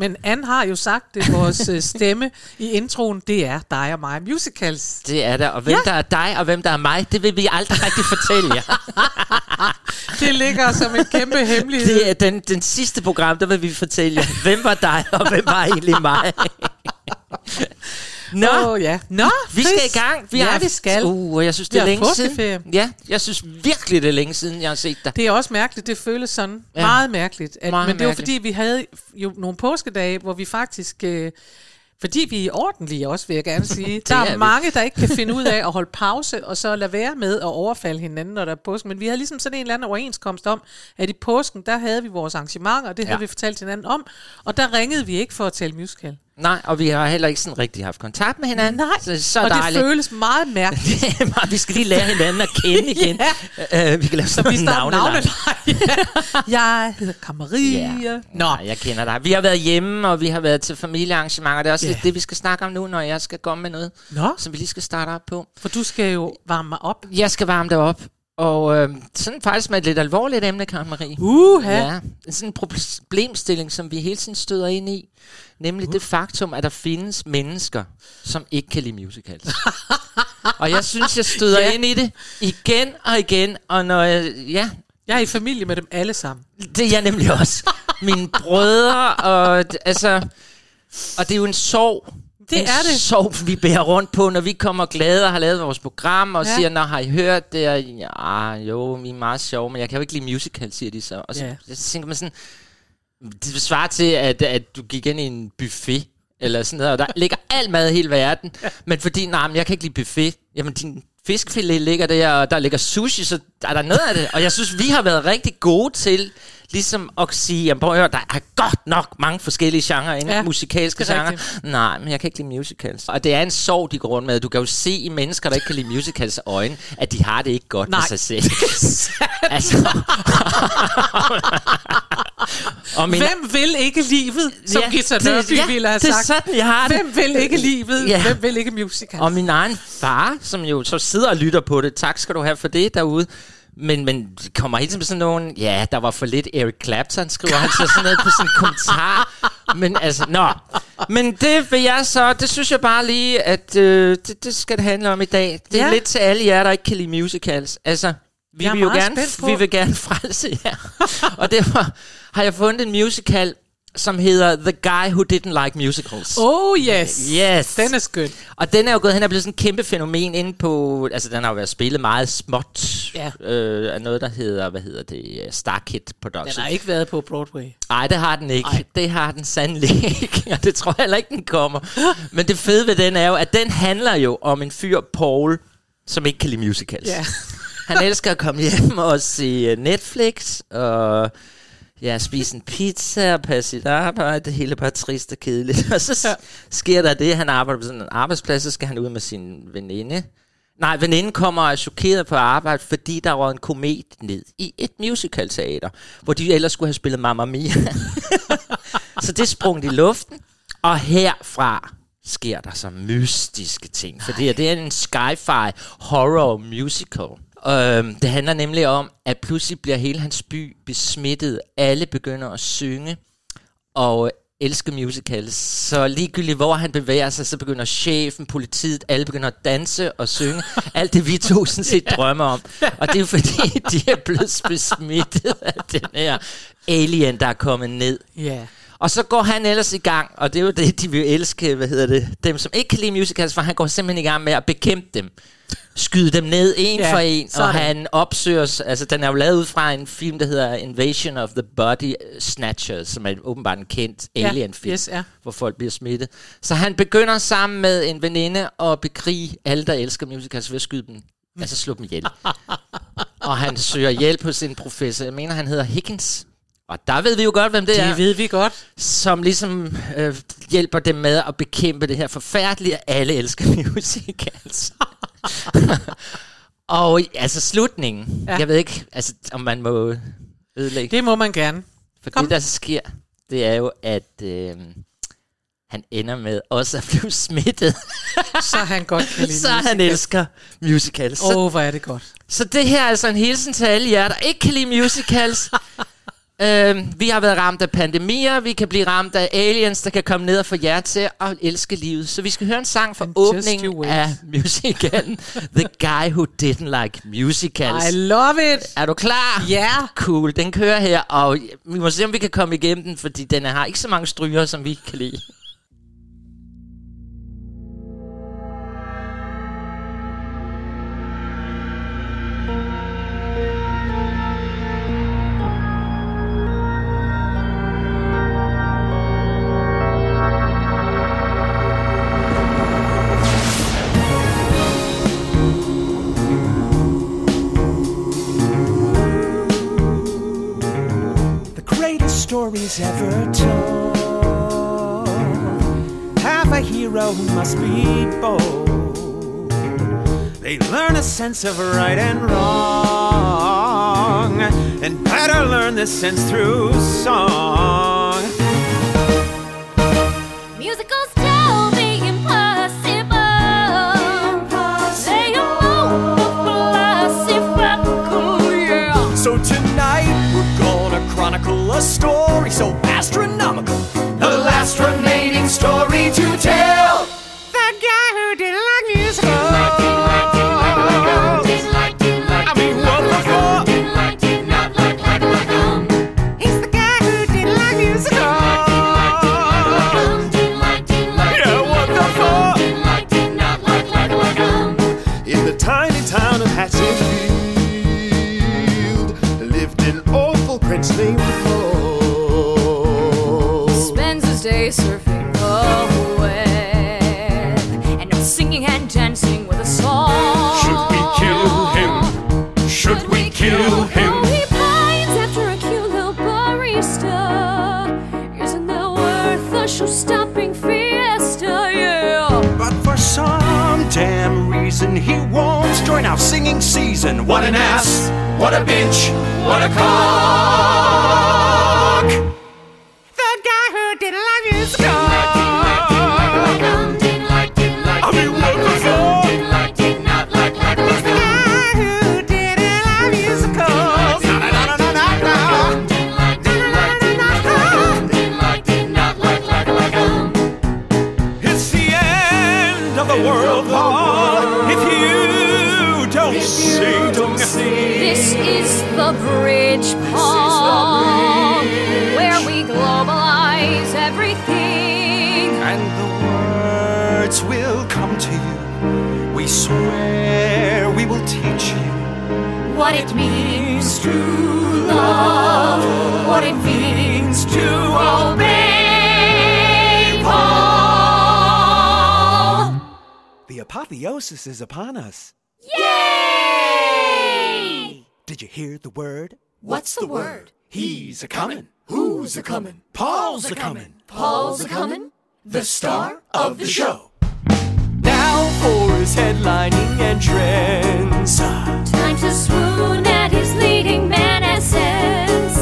men Anne har jo sagt det, vores øh, stemme i introen, det er dig og mig musicals. Det er der. Og hvem Ja. der er dig, og hvem der er mig, det vil vi aldrig rigtig fortælle jer. Det ligger som en kæmpe hemmelighed. Det er den, den sidste program, der vil vi fortælle jer, hvem var dig, og hvem var egentlig mig. Nå, oh, ja. Nå, vi skal i gang. Vi ja, har, vi skal. Uh, jeg synes, det er længe siden. Ja, jeg synes virkelig, det er længe siden, jeg har set dig. Det er også mærkeligt, det føles sådan Ja. meget mærkeligt. At, Meget men det var mærkeligt. fordi, vi havde jo nogle påskedage, hvor vi faktisk... Øh, fordi vi er ordentlige også, vil jeg gerne sige. der er er, mange, der ikke kan finde ud af at holde pause, og så lade være med at overfalde hinanden, når der er påske. Men vi havde ligesom sådan en eller anden overenskomst om, at i påsken, der havde vi vores arrangementer, og det havde Ja. vi fortalt hinanden om. Og der ringede vi ikke for at tale musical. Nej, og vi har heller ikke sådan rigtig haft kontakt med hinanden. Nej, så, så og dejligt. det føles meget mærkeligt. Vi skal lige lære hinanden at kende igen. ja. uh, vi kan lave sådan en navnelej. jeg hedder Kamarie. Ja. Nå, Nej, jeg kender dig. Vi har været hjemme, og vi har været til familiearrangementer. Det er også lidt det, vi skal snakke om nu, når jeg skal komme med noget, Nå, som vi lige skal starte op på. for du skal jo varme mig op. Jeg skal varme det op, og øh, sådan faktisk med et lidt alvorligt emne, Karen Marie. Uha. Ja, sådan en problemstilling, som vi hele tiden støder ind i. Nemlig uh. det faktum, at der findes mennesker, som ikke kan lide musicals. og jeg synes, jeg støder Ja. ind i det igen og igen. Og når jeg, ja, Jeg er i familie med dem alle sammen. det er jeg nemlig også. Mine brødre, og altså... Og det er jo en sorg. Det en er det. sorg, vi bærer rundt på, når vi kommer glade og har lavet vores program, og ja. Siger, Nå, har I hørt det? Og, ja, jo, vi er meget sjove, men jeg kan jo ikke lide musical, siger de så. Og så, Ja. så tænker man sådan, det svarer til, at, at du gik ind i en buffet, eller sådan noget, og der ligger al mad i hele verden, ja. men fordi, nej, men jeg kan ikke lide buffet, jamen din fiskfilet ligger der, og der ligger sushi, så er der noget af det. Og jeg synes, vi har været rigtig gode til ligesom at sige, jamen prøv at høre, der er godt nok mange forskellige genrer inden, ja, musikalske er genrer. Nej, men jeg kan ikke lide musicals. Og det er en sorg, de går rundt med. Du kan jo se i mennesker, der ikke kan lide musicals øjne, at de har det ikke godt Nej. med sig selv. altså. og min, Hvem vil ikke livet, som ja, Gita Nørby ja, ville have det er sagt? sådan, jeg har det. Hvem vil ikke livet? Ja. Hvem vil ikke musical? Og min egen far, som jo så sidder og lytter på det, tak skal du have for det derude, men, men kommer hele tiden med sådan nogen, ja, der var for lidt Eric Clapton, skriver han så sådan noget på sin kommentar. Men altså, nå. Men det vil jeg så, det synes jeg bare lige, at øh, det, det skal det handle om i dag. Det er Ja. lidt til alle jer, der ikke kan lide musicals. Altså, vi vil jo gerne, vi vil gerne frelse jer. og derfor har jeg fundet en musical, som hedder The Guy Who Didn't Like Musicals. Oh yes. Yes. Den er skøn. Og den er jo gået hen og blevet sådan en kæmpe fænomen inde på... Altså, den har jo været spillet meget småt Ja. øh, af noget, der hedder, hvad hedder det, øh, Starkid Den Production. har ikke været på Broadway. Nej, det har den ikke. Ej. Det har den sandelig ikke, og det tror jeg heller ikke, den kommer. Men det fede ved den er jo, at den handler jo om en fyr, Paul, som ikke kan lide musicals. Ja. Han elsker at komme hjem og se øh, Netflix, og ja, spise en pizza og passe sit arbejde. Det hele er bare trist og kedeligt. Og så Ja. sker der det, han arbejder på sådan en arbejdsplads, så skal han ud med sin veninde. Nej, veninden kommer og er chokeret på arbejde, fordi der var en komet ned i et musicalteater, hvor de ellers skulle have spillet Mamma Mia. så det sprang i luften, og herfra sker der så mystiske ting. For det er en sci-fi horror musical. Øhm, det handler nemlig om, at pludselig bliver hele hans by besmittet. Alle begynder at synge og elsker musicals. Så ligegyldigt hvor han bevæger sig, så begynder chefen, politiet, alle begynder at danse og synge. Alt det vi to sådan set drømmer om. Og det er jo fordi, de er blevet besmittet af den her alien, der er kommet ned. Ja. Og så går han ellers i gang, og det er jo det, de vil elske, hvad hedder det, dem som ikke kan lide musicals, for han går simpelthen i gang med at bekæmpe dem. Skyde dem ned en Ja, for en, og han opsøger, altså den er jo lavet ud fra en film, der hedder Invasion of the Body Snatchers, som er åbenbart en kendt Ja, alien-film, yes, ja. hvor folk bliver smittet. Så han begynder sammen med en veninde at bekrige alle, der elsker musicals ved at skyde dem, altså slå dem ihjel. og han søger hjælp hos en professor, jeg mener han hedder Higgins, og der ved vi jo godt, hvem det, Det er ved vi godt. som ligesom øh, hjælper dem med at bekæmpe det her forfærdelige, alle elsker musicals. og altså slutningen, Ja. jeg ved ikke, altså, om man må ødelægge, det, må man gerne. for kom. det der sker, det er jo, at øh, han ender med også at blive smittet. Så han godt kan lide så han musicals. elsker musicals. Så, Åh, oh, hvor er det godt. så det her er altså en hilsen til alle jer, der ikke kan lide musicals. Øhm, vi har været ramt af pandemier, vi kan blive ramt af aliens, der kan komme ned og få jer til at elske livet. Så vi skal høre en sang fra And åbningen af musicalen The Guy Who Didn't Like Musicals. I love it. Er du klar? Ja. Cool, den kører her, og vi må se, om vi kan komme igennem den, fordi den har ikke så mange stryger, som vi kan lide. Ever told. Have a hero must be bold. They learn a sense of right and wrong, and better learn this sense through song. A story. So What a bitch! What a cock! What it means to love, what it means to obey, Paul. the apotheosis is upon us. Yay! Did you hear the word? What's the word? He's a comin'. Who's a comin'? Paul's a comin'. Paul's a comin'? the star of the show. Now for his headlining entrance. Time to swoon at his leading man essence.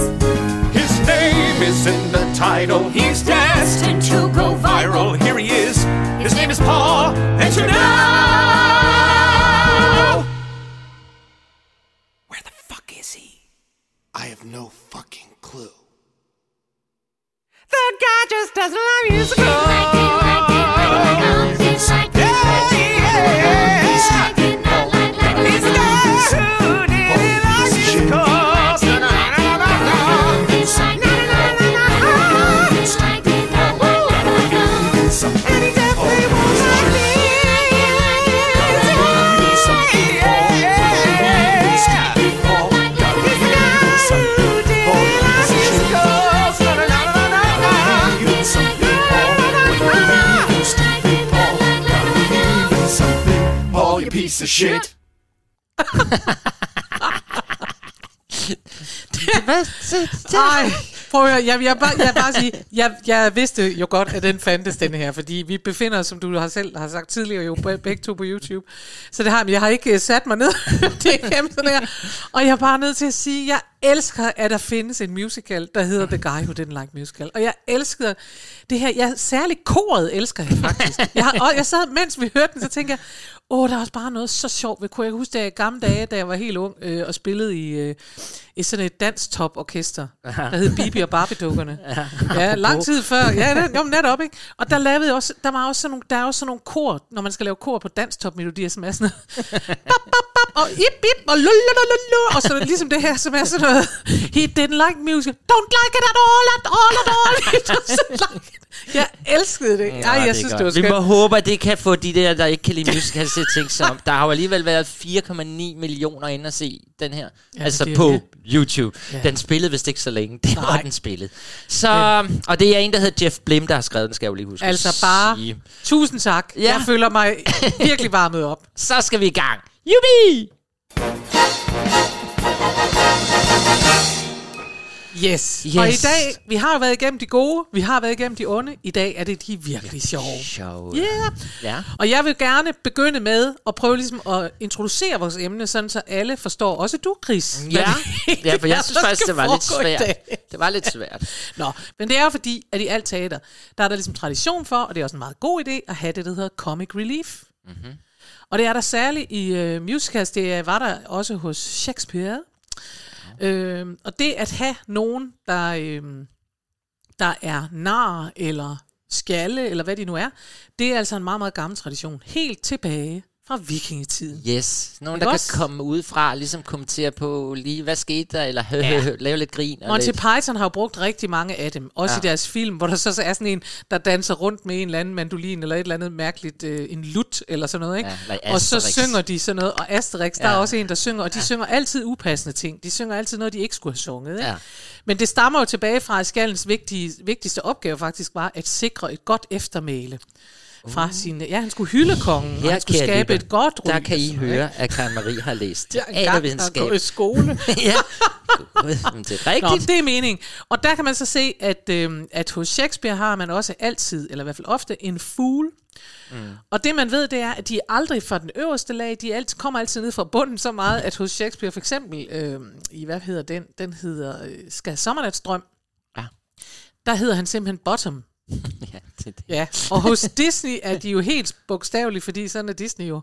His name is in the title. He's destined Destined to go viral. viral. Here he is. His name is Paul. And you know. Where the fuck is he? I have no fucking clue. The guy just doesn't love musicals. Yeah. didn't piece of shit. Hvad? Ej, prøv at høre, jeg, jeg, bare, jeg bare sige, jeg, jeg vidste jo godt, at den fandtes, den her, fordi vi befinder os, som du har selv har sagt tidligere, jo be- begge to på YouTube. Så det har, men jeg har ikke øh, sat mig ned det er igennem sådan her. Og jeg er bare nødt til at sige, jeg elsker, at der findes en musical, der hedder The Guy Who Didn't Like Musical. Og jeg elsker det her. Jeg særligt koret elsker jeg faktisk. Jeg, og jeg sad, mens vi hørte den, så tænkte jeg, åh, der er også bare noget så sjovt. Jeg kan huske, da jeg i gamle dage, da jeg var helt ung, øh, og spillede i, øh, i sådan et danstop-orkester, der hed Bibi og Barbie-dukkerne. Ja, lang tid før. Ja, det, jo, netop, ikke? Og der lavede jeg også, der var også sådan nogle, der er også sådan nogle kor, når man skal lave kor på danstop-melodier, som er sådan noget, bap, bap, bap, og ip, ip, og lululululu, og så ligesom det her, som er sådan noget, he didn't like music, don't like it at all, at all, at all, he doesn't like it. Jeg elskede det. Ej, jeg synes, det var Vi må skønt. håbe, at det kan få de der, der ikke kan lide musicals, til at tænke sig om. Der har jo alligevel været 4,9 millioner inde at se den her. Ja, altså det på det. YouTube. Ja. Den spillede vist ikke så længe. Det var Nej. den spillet. Så, og det er en, der hedder Jeff Blim, der har skrevet den, skal jeg jo lige huske. Altså bare, sige. tusind tak. Ja. Jeg føler mig virkelig varmet op. Så skal vi i gang. Jubi! Yes. Yes. Og i dag, vi har jo været igennem de gode, vi har været igennem de onde. I dag er det de virkelig sjove. Sjov. Yeah. Ja. Og jeg vil gerne begynde med at prøve ligesom at introducere vores emne, sådan så alle forstår, også du, Chris. Ja, ja, for jeg synes faktisk, det var lidt svært. Det var lidt svært. Nå, men det er fordi, at i alt teater, der er der ligesom tradition for, og det er også en meget god idé, at have det, der hedder comic relief. Mm-hmm. Og det er der særligt i uh, musicals, det var der også hos Shakespeare. Øhm, og det at have nogen, der, øhm, der er nar eller skalle, eller hvad de nu er, det er altså en meget, meget gammel tradition. Helt tilbage fra vikingetiden. Yes. Nogen, der også? kan komme udefra og ligesom kommentere på lige, hvad skete der, eller hø, Ja. hø, lave lidt grin. Og Monty lidt. Python har jo brugt rigtig mange af dem, også ja. Ja. i deres film, hvor der så så er sådan en, der danser rundt med en eller anden mandolin, eller et eller andet mærkeligt, øh, en lut, eller sådan noget, ikke? Ja, og så synger de sådan noget, og Asterix, der Ja. er også en, der synger, og de synger altid upassende ting. De synger altid noget, de ikke skulle have sunget, ikke? Ja. Men det stammer jo tilbage fra, at skallens vigtige, vigtigste opgave faktisk var at sikre et godt eftermæle. Fra sin, ja, han skulle hylde kongen, og Her, han skulle skabe lytter, et godt ry. Der kan I og høre, at Karen Marie har læst? Jeg har gået i skole. ja, det er Nå, rigtigt. det er meningen. Og der kan man så se, at, øh, at hos Shakespeare har man også altid, eller i hvert fald ofte, en fugl. Mm. Og det man ved, det er, at de er aldrig fra den øverste lag, de altid, kommer altid ned fra bunden så meget, at hos Shakespeare for eksempel, øh, i hvad hedder den, den hedder øh, Skal Sommernatsdrøm, Ja. der hedder han simpelthen Bottom. Ja, det, det. Ja, og hos Disney er de jo helt bogstavelige, fordi sådan er Disney jo.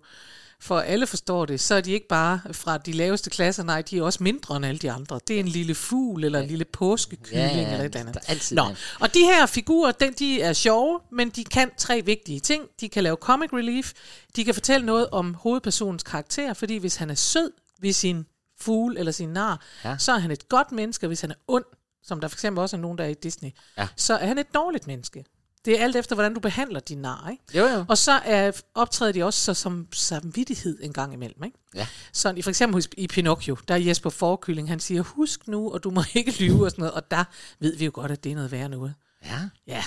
For alle forstår det, så er de ikke bare fra de laveste klasser, nej, de er også mindre end alle de andre. Det er en lille fugl, eller en lille påskekylling, Ja, ja, eller et eller andet. Nå, og de her figurer, den, de er sjove, men de kan tre vigtige ting. De kan lave comic relief, de kan fortælle noget om hovedpersonens karakter, fordi hvis han er sød ved sin fugl eller sin nar, ja. Ja. så er han et godt menneske, og hvis han er ond, som der for eksempel også er nogen, der er i Disney, Ja. så er han et dårligt menneske. Det er alt efter, hvordan du behandler din nar, ikke? Jo, jo. Og så er, optræder de også så som samvittighed en gang imellem, ikke? Ja. Så i, for eksempel i Pinocchio, der er Jesper Forkylling, han siger, husk nu, og du må ikke lyve og sådan noget, og der ved vi jo godt, at det er noget værre noget. Ja. Ja.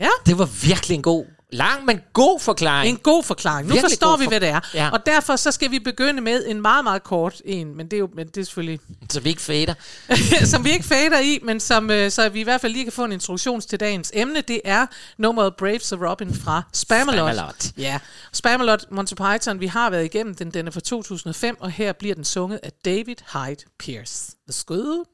Ja, Det var virkelig en god, lang, men god forklaring. en god forklaring. Nu Virkelig forstår vi, for- hvad det er. Ja. Og derfor så skal vi begynde med en meget, meget kort en, men det er jo men det er selvfølgelig, Så vi ikke fader. som vi ikke fader i, men som, øh, så vi i hvert fald lige kan få en introduktion til dagens emne. Det er nummeret Braves of Robin fra Spamalot. Spamalot. Ja, Spamalot Monty Python, vi har været igennem den, den er fra 2005, og her bliver den sunget af David Hyde Pierce. Værsgo.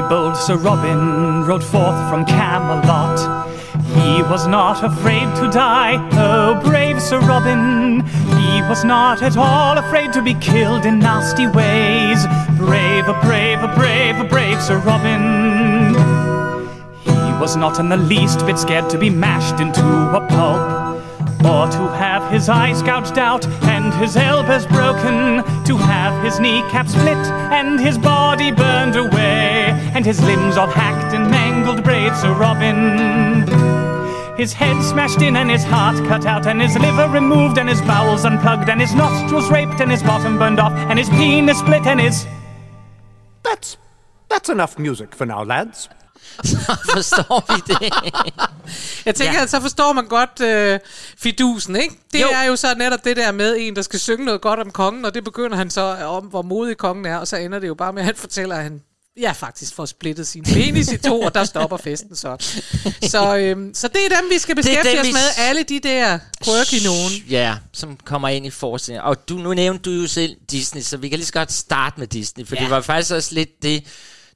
Bold Sir Robin rode forth from Camelot. He was not afraid to die, oh brave Sir Robin. He was not at all afraid to be killed in nasty ways. Brave, a brave, a brave, a brave Sir Robin. He was not in the least bit scared to be mashed into a pulp. Or to have his eyes gouged out and his elbows broken, to have his kneecap split and his body burned away, and his limbs all hacked and mangled, brave Sir Robin. His head smashed in and his heart cut out and his liver removed and his bowels unplugged and his nostrils raped and his bottom burned off and his penis split and his That's that's enough music for now, lads. Forstår vi det? Jeg tænker, Ja. at så forstår man godt øh, fidusen, ikke? Det jo. er jo så netop det der med en, der skal synge noget godt om kongen, og det begynder han så om, hvor modig kongen er, og så ender det jo bare med, at han fortæller, at han Ja, faktisk får splittet sin penis i to, og der stopper festen så. Så, øhm, så det er dem, vi skal beskæftige dem, os med. Alle de der quirky nogen. Ja, som kommer ind i forestillingen. Og du, nu nævnte du jo selv Disney, så vi kan lige så godt starte med Disney, for ja. Det var faktisk også lidt det,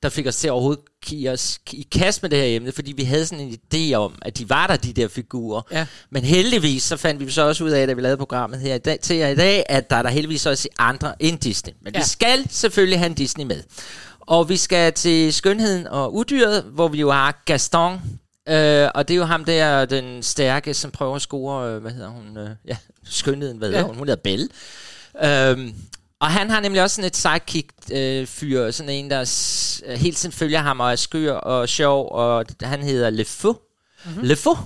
der fik os til at overhovedet give os i kast med det her emne, fordi vi havde sådan en idé om, at de var der, de der figurer. Ja. Men heldigvis, så fandt vi så også ud af, da vi lavede programmet her i dag, til jer i dag, at der er der heldigvis også andre end Disney. Men. Ja. vi skal selvfølgelig have en Disney med. Og vi skal til Skønheden og Udyret, hvor vi jo har Gaston, øh, og det er jo ham der, den stærke, som prøver at score, øh, hvad hedder hun? Øh, ja, Skønheden, hvad hedder Ja. hun? Hun hedder Belle. Øhm, og han har nemlig også sådan et sidekick-fyr, øh, sådan en, der s- øh, hele tiden følger ham og er skør og sjov, og han hedder Le Fou. Mm-hmm. Le Fou.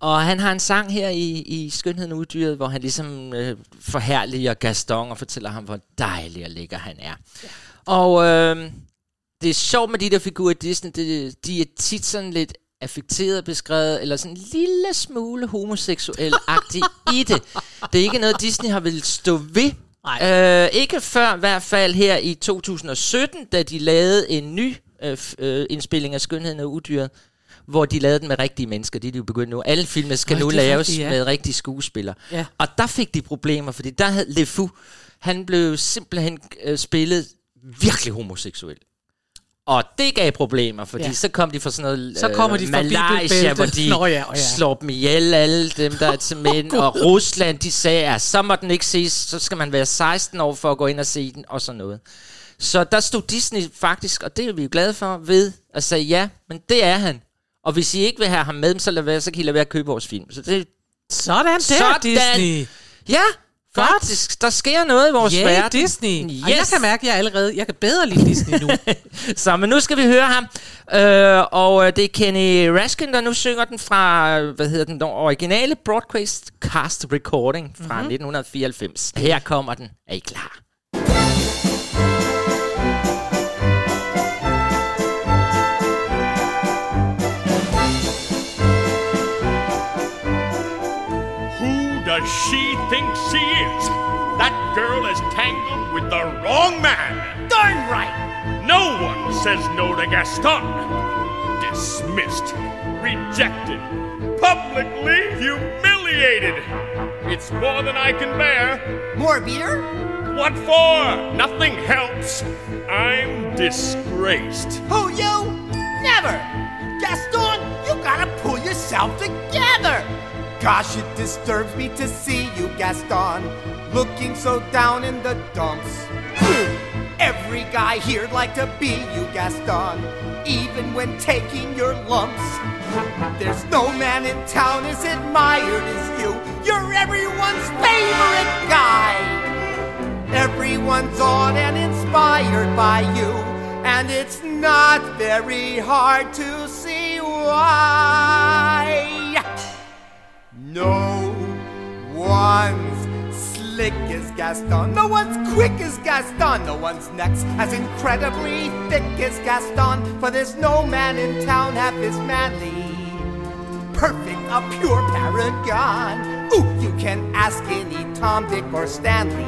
Og han har en sang her i, i Skønheden og Uddyret, hvor han ligesom øh, forherliger Gaston og fortæller ham, hvor dejlig og lækker han er. Ja. Og øh, det er sjovt med de der figurer i Disney, det, de er tit sådan lidt affekteret beskrevet, eller sådan en lille smule homoseksuel-agtig i det. Det er ikke noget, Disney har vil stå ved. Nej. Øh, ikke før i hvert fald her i 2017, da de lavede en ny øh, øh, indspilling af Skønheden og Udyret, hvor de lavede den med rigtige mennesker. Det er de jo begyndt nu. Alle filmer skal Ej, nu laves rigtigt, ja. med rigtige skuespillere. Ja. Og der fik de problemer, fordi der havde Le Fou, han blev simpelthen øh, spillet virkelig homoseksuel. Og det gav problemer, fordi ja. Så kom de fra sådan noget Så kommer de det Malaysia, hvor de Nå ja, ja. slår dem ihjel, alle dem, der er til mænd. og Rusland, de sagde, at så må den ikke ses, så skal man være 16 år for at gå ind og se den, og sådan noget. Så der stod Disney faktisk, og det er vi jo glade for, ved at sige, ja, men det er han. Og hvis I ikke vil have ham med, så, lad være, så kan I lade være at købe vores film. Så det, Sådan der, Sådan. Disney. ja, faktisk, der sker noget i vores Ja, verden. Disney. Yes. Og jeg kan mærke, at jeg allerede, jeg kan bedre lide Disney nu. Så, men nu skal vi høre ham. Øh, og øh, det er Kenny Raskin, der nu synger den fra, hvad hedder den, den originale broadcast cast recording fra mm-hmm. 1994. Her kommer den. Er I klar? She thinks she is? That girl is tangled with the wrong man. Darn right. No one says no to Gaston. Dismissed, rejected, publicly humiliated. It's more than I can bear. More beer? What for? Nothing helps. I'm disgraced. Who you? Never! Gaston, you gotta pull yourself together! Gosh, it disturbs me to see you, Gaston, looking so down in the dumps. Every guy here'd like to be you, Gaston, even when taking your lumps. There's no man in town as admired as you. You're everyone's favorite guy. Everyone's awed and inspired by you, and it's not very hard to see why. No one's slick as Gaston, no one's quick as Gaston, no one's next as incredibly thick as Gaston, for there's no man in town half as manly. Perfect, a pure paragon. Ooh, you can ask any Tom, Dick, or Stanley,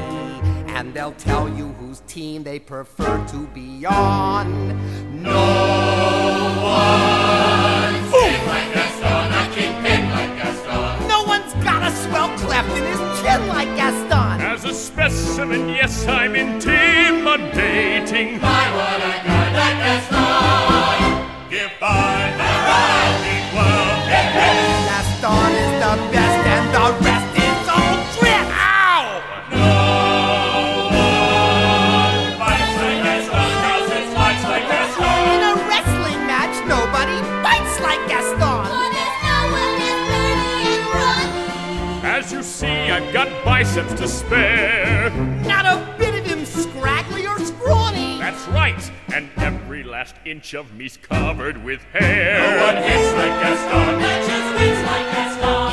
and they'll tell you whose team they prefer to be on. No one's swell cleft in his chin like Gaston. As a specimen, yes, I'm intimidating. My, what a guy like Gaston. If I had well, Gaston is the biceps to spare. Not a bit of him scraggly or scrawny. That's right, and every last inch of me's covered with hair. No one hits like Gaston.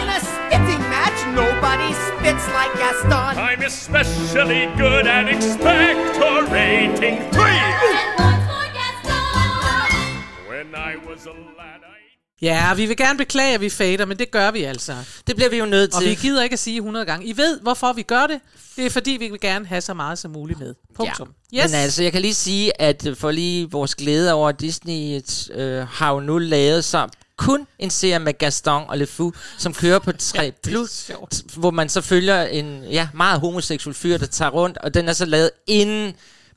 In a spitting match, nobody spits like Gaston. I'm especially good at expectorating three. When I was a lad, I Ja, vi vil gerne beklage, at vi fader, men det gør vi altså. Det bliver vi jo nødt Og til. vi gider ikke at sige 100 gange. I ved, hvorfor vi gør det. Det er fordi, vi vil gerne have så meget som muligt med. Punktum. Ja. Men altså, jeg kan lige sige, at for lige vores glæde over, Disney øh, har jo nu lavet så kun en serie med Gaston og Le Fou, som kører på 3 plus, hvor man så følger en ja, meget homoseksuel fyr, der tager rundt, og den er så lavet inden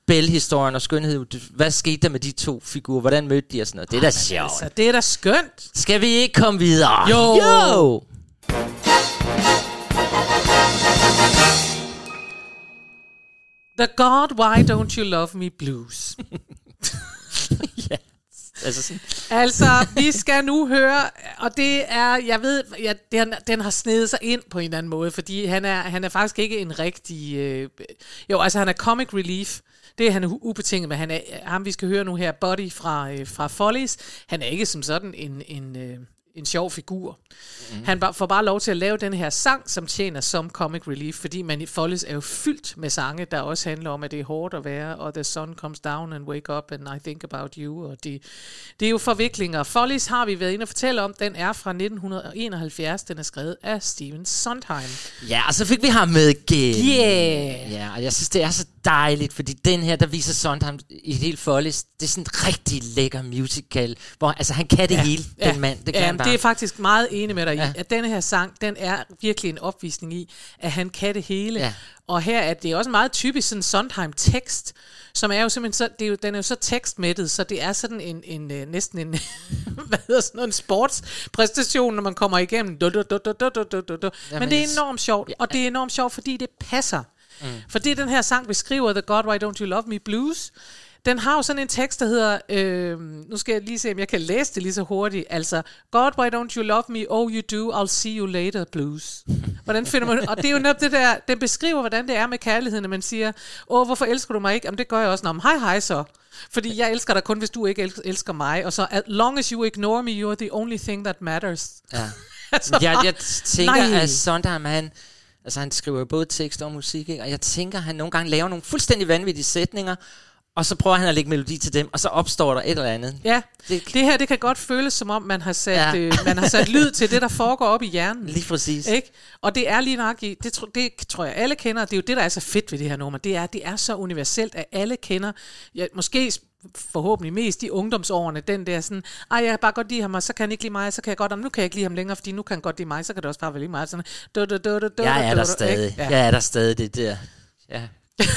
Belle-historien og skønhed. Hvad skete der med de to figurer? Hvordan mødte de og sådan noget? Det er da sjovt. Altså, det er da skønt. Skal vi ikke komme videre? Jo. jo. The God, Why Don't You Love Me Blues. Altså sådan, Altså, vi skal nu høre, og det er, jeg ved, ja, den, den har snedet sig ind på en eller anden måde, fordi han er, han er faktisk ikke en rigtig, øh, jo, altså han er comic relief, det er han ubetinget, men han er, ham vi skal høre nu her, Buddy fra, øh, fra Follies, han er ikke som sådan en, en, øh, en sjov figur. Mm. Han får bare lov til at lave den her sang, som tjener som comic relief, fordi man i Follies er jo fyldt med sange, der også handler om, at det er hårdt at være, og the sun comes down and wake up and I think about you, og det, det er jo forviklinger. Follies har vi været inde og fortælle om, den er fra 1971, den er skrevet af Steven Sondheim. ja, og så fik vi ham med igen. Yeah! Ja, og jeg synes, det er så dejligt, fordi den her, der viser Sondheim i et helt foldes, det er sådan en rigtig lækker musical, hvor altså, han kan det ja, hele, ja, den mand. Det, ja, kan han bare. det er faktisk meget enig med dig ja. i, at denne her sang, den er virkelig en opvisning i, at han kan det hele. Ja. Og her er det også en meget typisk sådan Sondheim-tekst, som er jo simpelthen så, det er jo, den er jo så tekstmættet, så det er sådan en, en, øh, næsten en, hvad hedder sådan noget, en sportspræstation, når man kommer igennem. Du, du, du, du, du, du, du. Men det er enormt sjovt, og det er enormt sjovt, fordi det passer Mm. Fordi den her sang beskriver The God, Why Don't You Love Me Blues. Den har jo sådan en tekst, der hedder, øh, nu skal jeg lige se, om jeg kan læse det lige så hurtigt. Altså, God, why don't you love me? Oh, you do. I'll see you later blues. Hvordan finder man Og det er jo netop det der, den beskriver, hvordan det er med kærligheden, når man siger, åh, hvorfor elsker du mig ikke? Jamen, det gør jeg også. Nå, hej, hej så. Fordi jeg elsker dig kun, hvis du ikke el- elsker mig. Og så, as long as you ignore me, you're the only thing that matters. Ja. altså, jeg, jeg tænker, nej. at Sondheim, han, altså, han skriver jo både tekst og musik, ikke? og jeg tænker, at han nogle gange laver nogle fuldstændig vanvittige sætninger, og så prøver han at lægge melodi til dem, og så opstår der et eller andet. Ja, Det- det, her det kan godt føles som om, man har sat, Ja. øh, man har sat lyd til det, der foregår op i hjernen. Lige præcis. Ikke? Og det er lige nok i, det, tro, det tror jeg alle kender, det er jo det, der er så fedt ved det her nummer, det er, det er så universelt, at alle kender, ja, måske forhåbentlig mest i ungdomsårene, den der sådan, ej, jeg kan bare godt lide ham, og så kan han ikke lide mig, så kan jeg godt, om nu kan jeg ikke lide ham længere, fordi nu kan han godt lide mig, så kan det også bare være lige mig. Sådan, du, du, du, du, du, Jeg er der stadig. Jeg er der stadig, det der. Ja.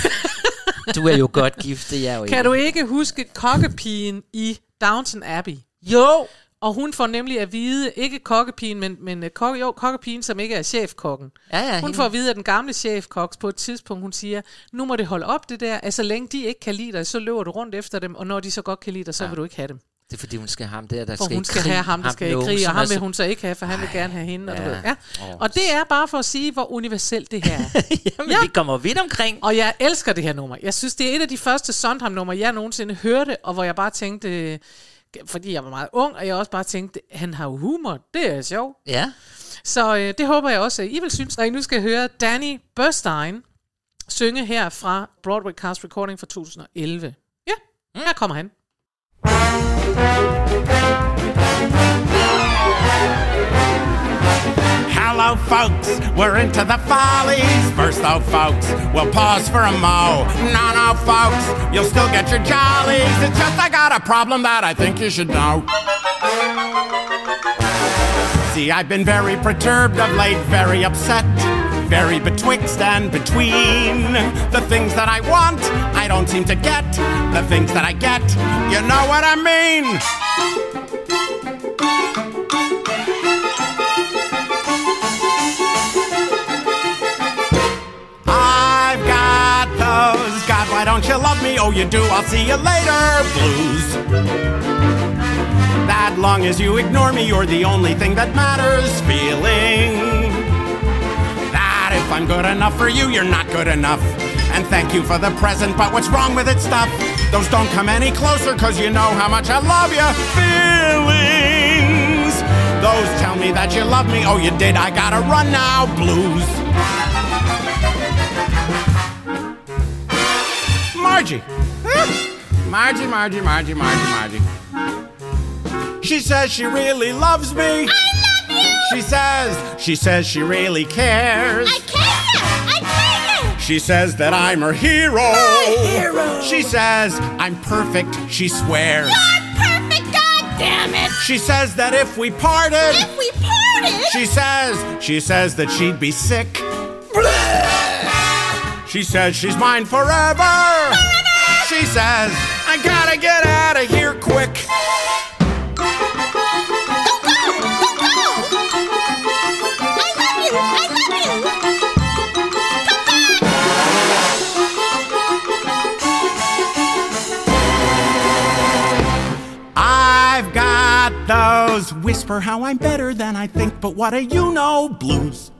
Du er jo godt gift, det er jeg jo ikke. Kan du ikke huske kokkepigen i Downton Abbey? Jo! Og hun får nemlig at vide, ikke kokkepigen, men, men øh, kokke, jo, kokkepigen, som ikke er chefkokken. Ja, ja, hun hende. får at vide, at den gamle chefkok på et tidspunkt, hun siger, nu må det holde op det der, at så længe de ikke kan lide dig, så løber du rundt efter dem, og når de så godt kan lide dig, så Ja. vil du ikke have dem. Det er fordi, hun skal have ham der, der For skal hun skal krig. have ham, der skal i krig, og ham vil hun så ikke have, for han vil gerne have hende. Og, du ja. ved, ja. Og det er bare for at sige, hvor universelt det her er. Jamen, Ja. vi kommer vidt omkring. Og jeg elsker det her nummer. Jeg synes, det er et af de første Sondheim-numre, jeg nogensinde hørte, og hvor jeg bare tænkte, fordi jeg var meget ung, og jeg også bare tænkte, han har jo humor, det er sjovt. Ja. Så øh, det håber jeg også, at I vil synes, når I nu skal høre Danny Burstein synge her fra Broadway Cast Recording fra 2011. Ja, her kommer han. Hello, folks, we're into the follies. First, though, folks, we'll pause for a mo. No, no, folks, you'll still get your jollies. It's just I got a problem that I think you should know. See, I've been very perturbed of late, very upset, very betwixt and between. The things that I want, I don't seem to get. The things that I get, you know what I mean. I've got those. God, why don't you love me? Oh, you do. I'll see you later. Blues. That long as you ignore me, you're the only thing that matters. Feeling if I'm good enough for you, you're not good enough. And thank you for the present, but what's wrong with it stuff? Those don't come any closer, cause you know how much I love you. Feelings. Those tell me that you love me. Oh, you did. I gotta run now. Blues. Margie. Margie, Margie, Margie, Margie, Margie. She says she really loves me. I. She says, she says she really cares. I care. I care. She says that I'm her hero. My hero. She says I'm perfect, she swears. You're perfect. God damn it. She says that if we parted, If we parted. she says, she says that she'd be sick. She says she's mine forever. She says, those whisper how I'm better than I think, but what do you know blues?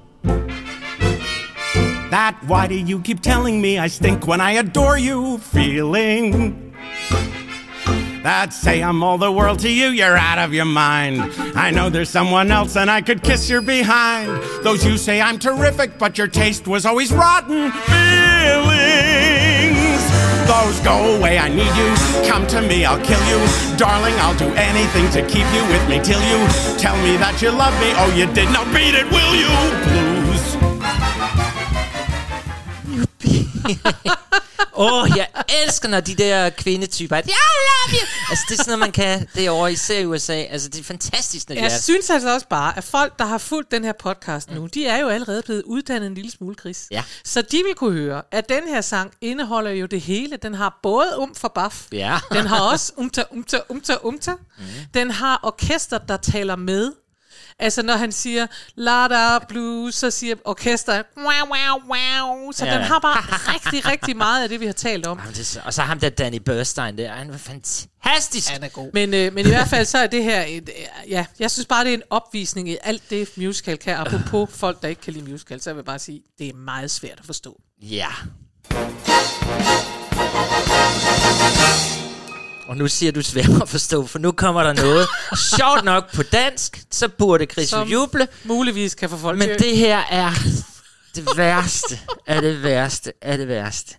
That why do you keep telling me I stink when I adore you feeling? That say I'm all the world to you, you're out of your mind. I know there's someone else and I could kiss your behind. Those you say I'm terrific, but your taste was always rotten feelings. Those go away, I need you. Come to me, I'll kill you. Darling, I'll do anything to keep you with me till you tell me that you love me. Oh, you did not beat it, will you? Blues. Åh, oh, jeg elsker, når de der kvindetyper, I love you. Altså, det er sådan noget, man kan derovre, især i USA. Altså, det er fantastisk, når de Jeg er. synes altså også bare, at folk, der har fulgt den her podcast nu, de er jo allerede blevet uddannet en lille smule, Chris. Ja. Så de vil kunne høre, at den her sang indeholder jo det hele. Den har både um for baf, Ja. den har også umta, umta, umta, umta. Mm. Den har orkester, der taler med. Altså, når han siger, la da blues, så siger orkestret, wow, wow, wow. Så Ja. den har bare rigtig, rigtig meget af det, vi har talt om. Jamen, det så- Og så ham der Danny Burstein der, han var fantastisk. Han er god. Men, øh, men i hvert fald så er det her, et, øh, ja, jeg synes bare, det er en opvisning i alt det, musical kan. Apropos folk, der ikke kan lide musical, så vil jeg bare sige, det er meget svært at forstå. Ja. Og nu siger du svært at forstå, for nu kommer der noget sjovt nok på dansk, så burde Chris jo Som juble. Muligvis kan få folk Men til- det her er det værste af det værste af det værste.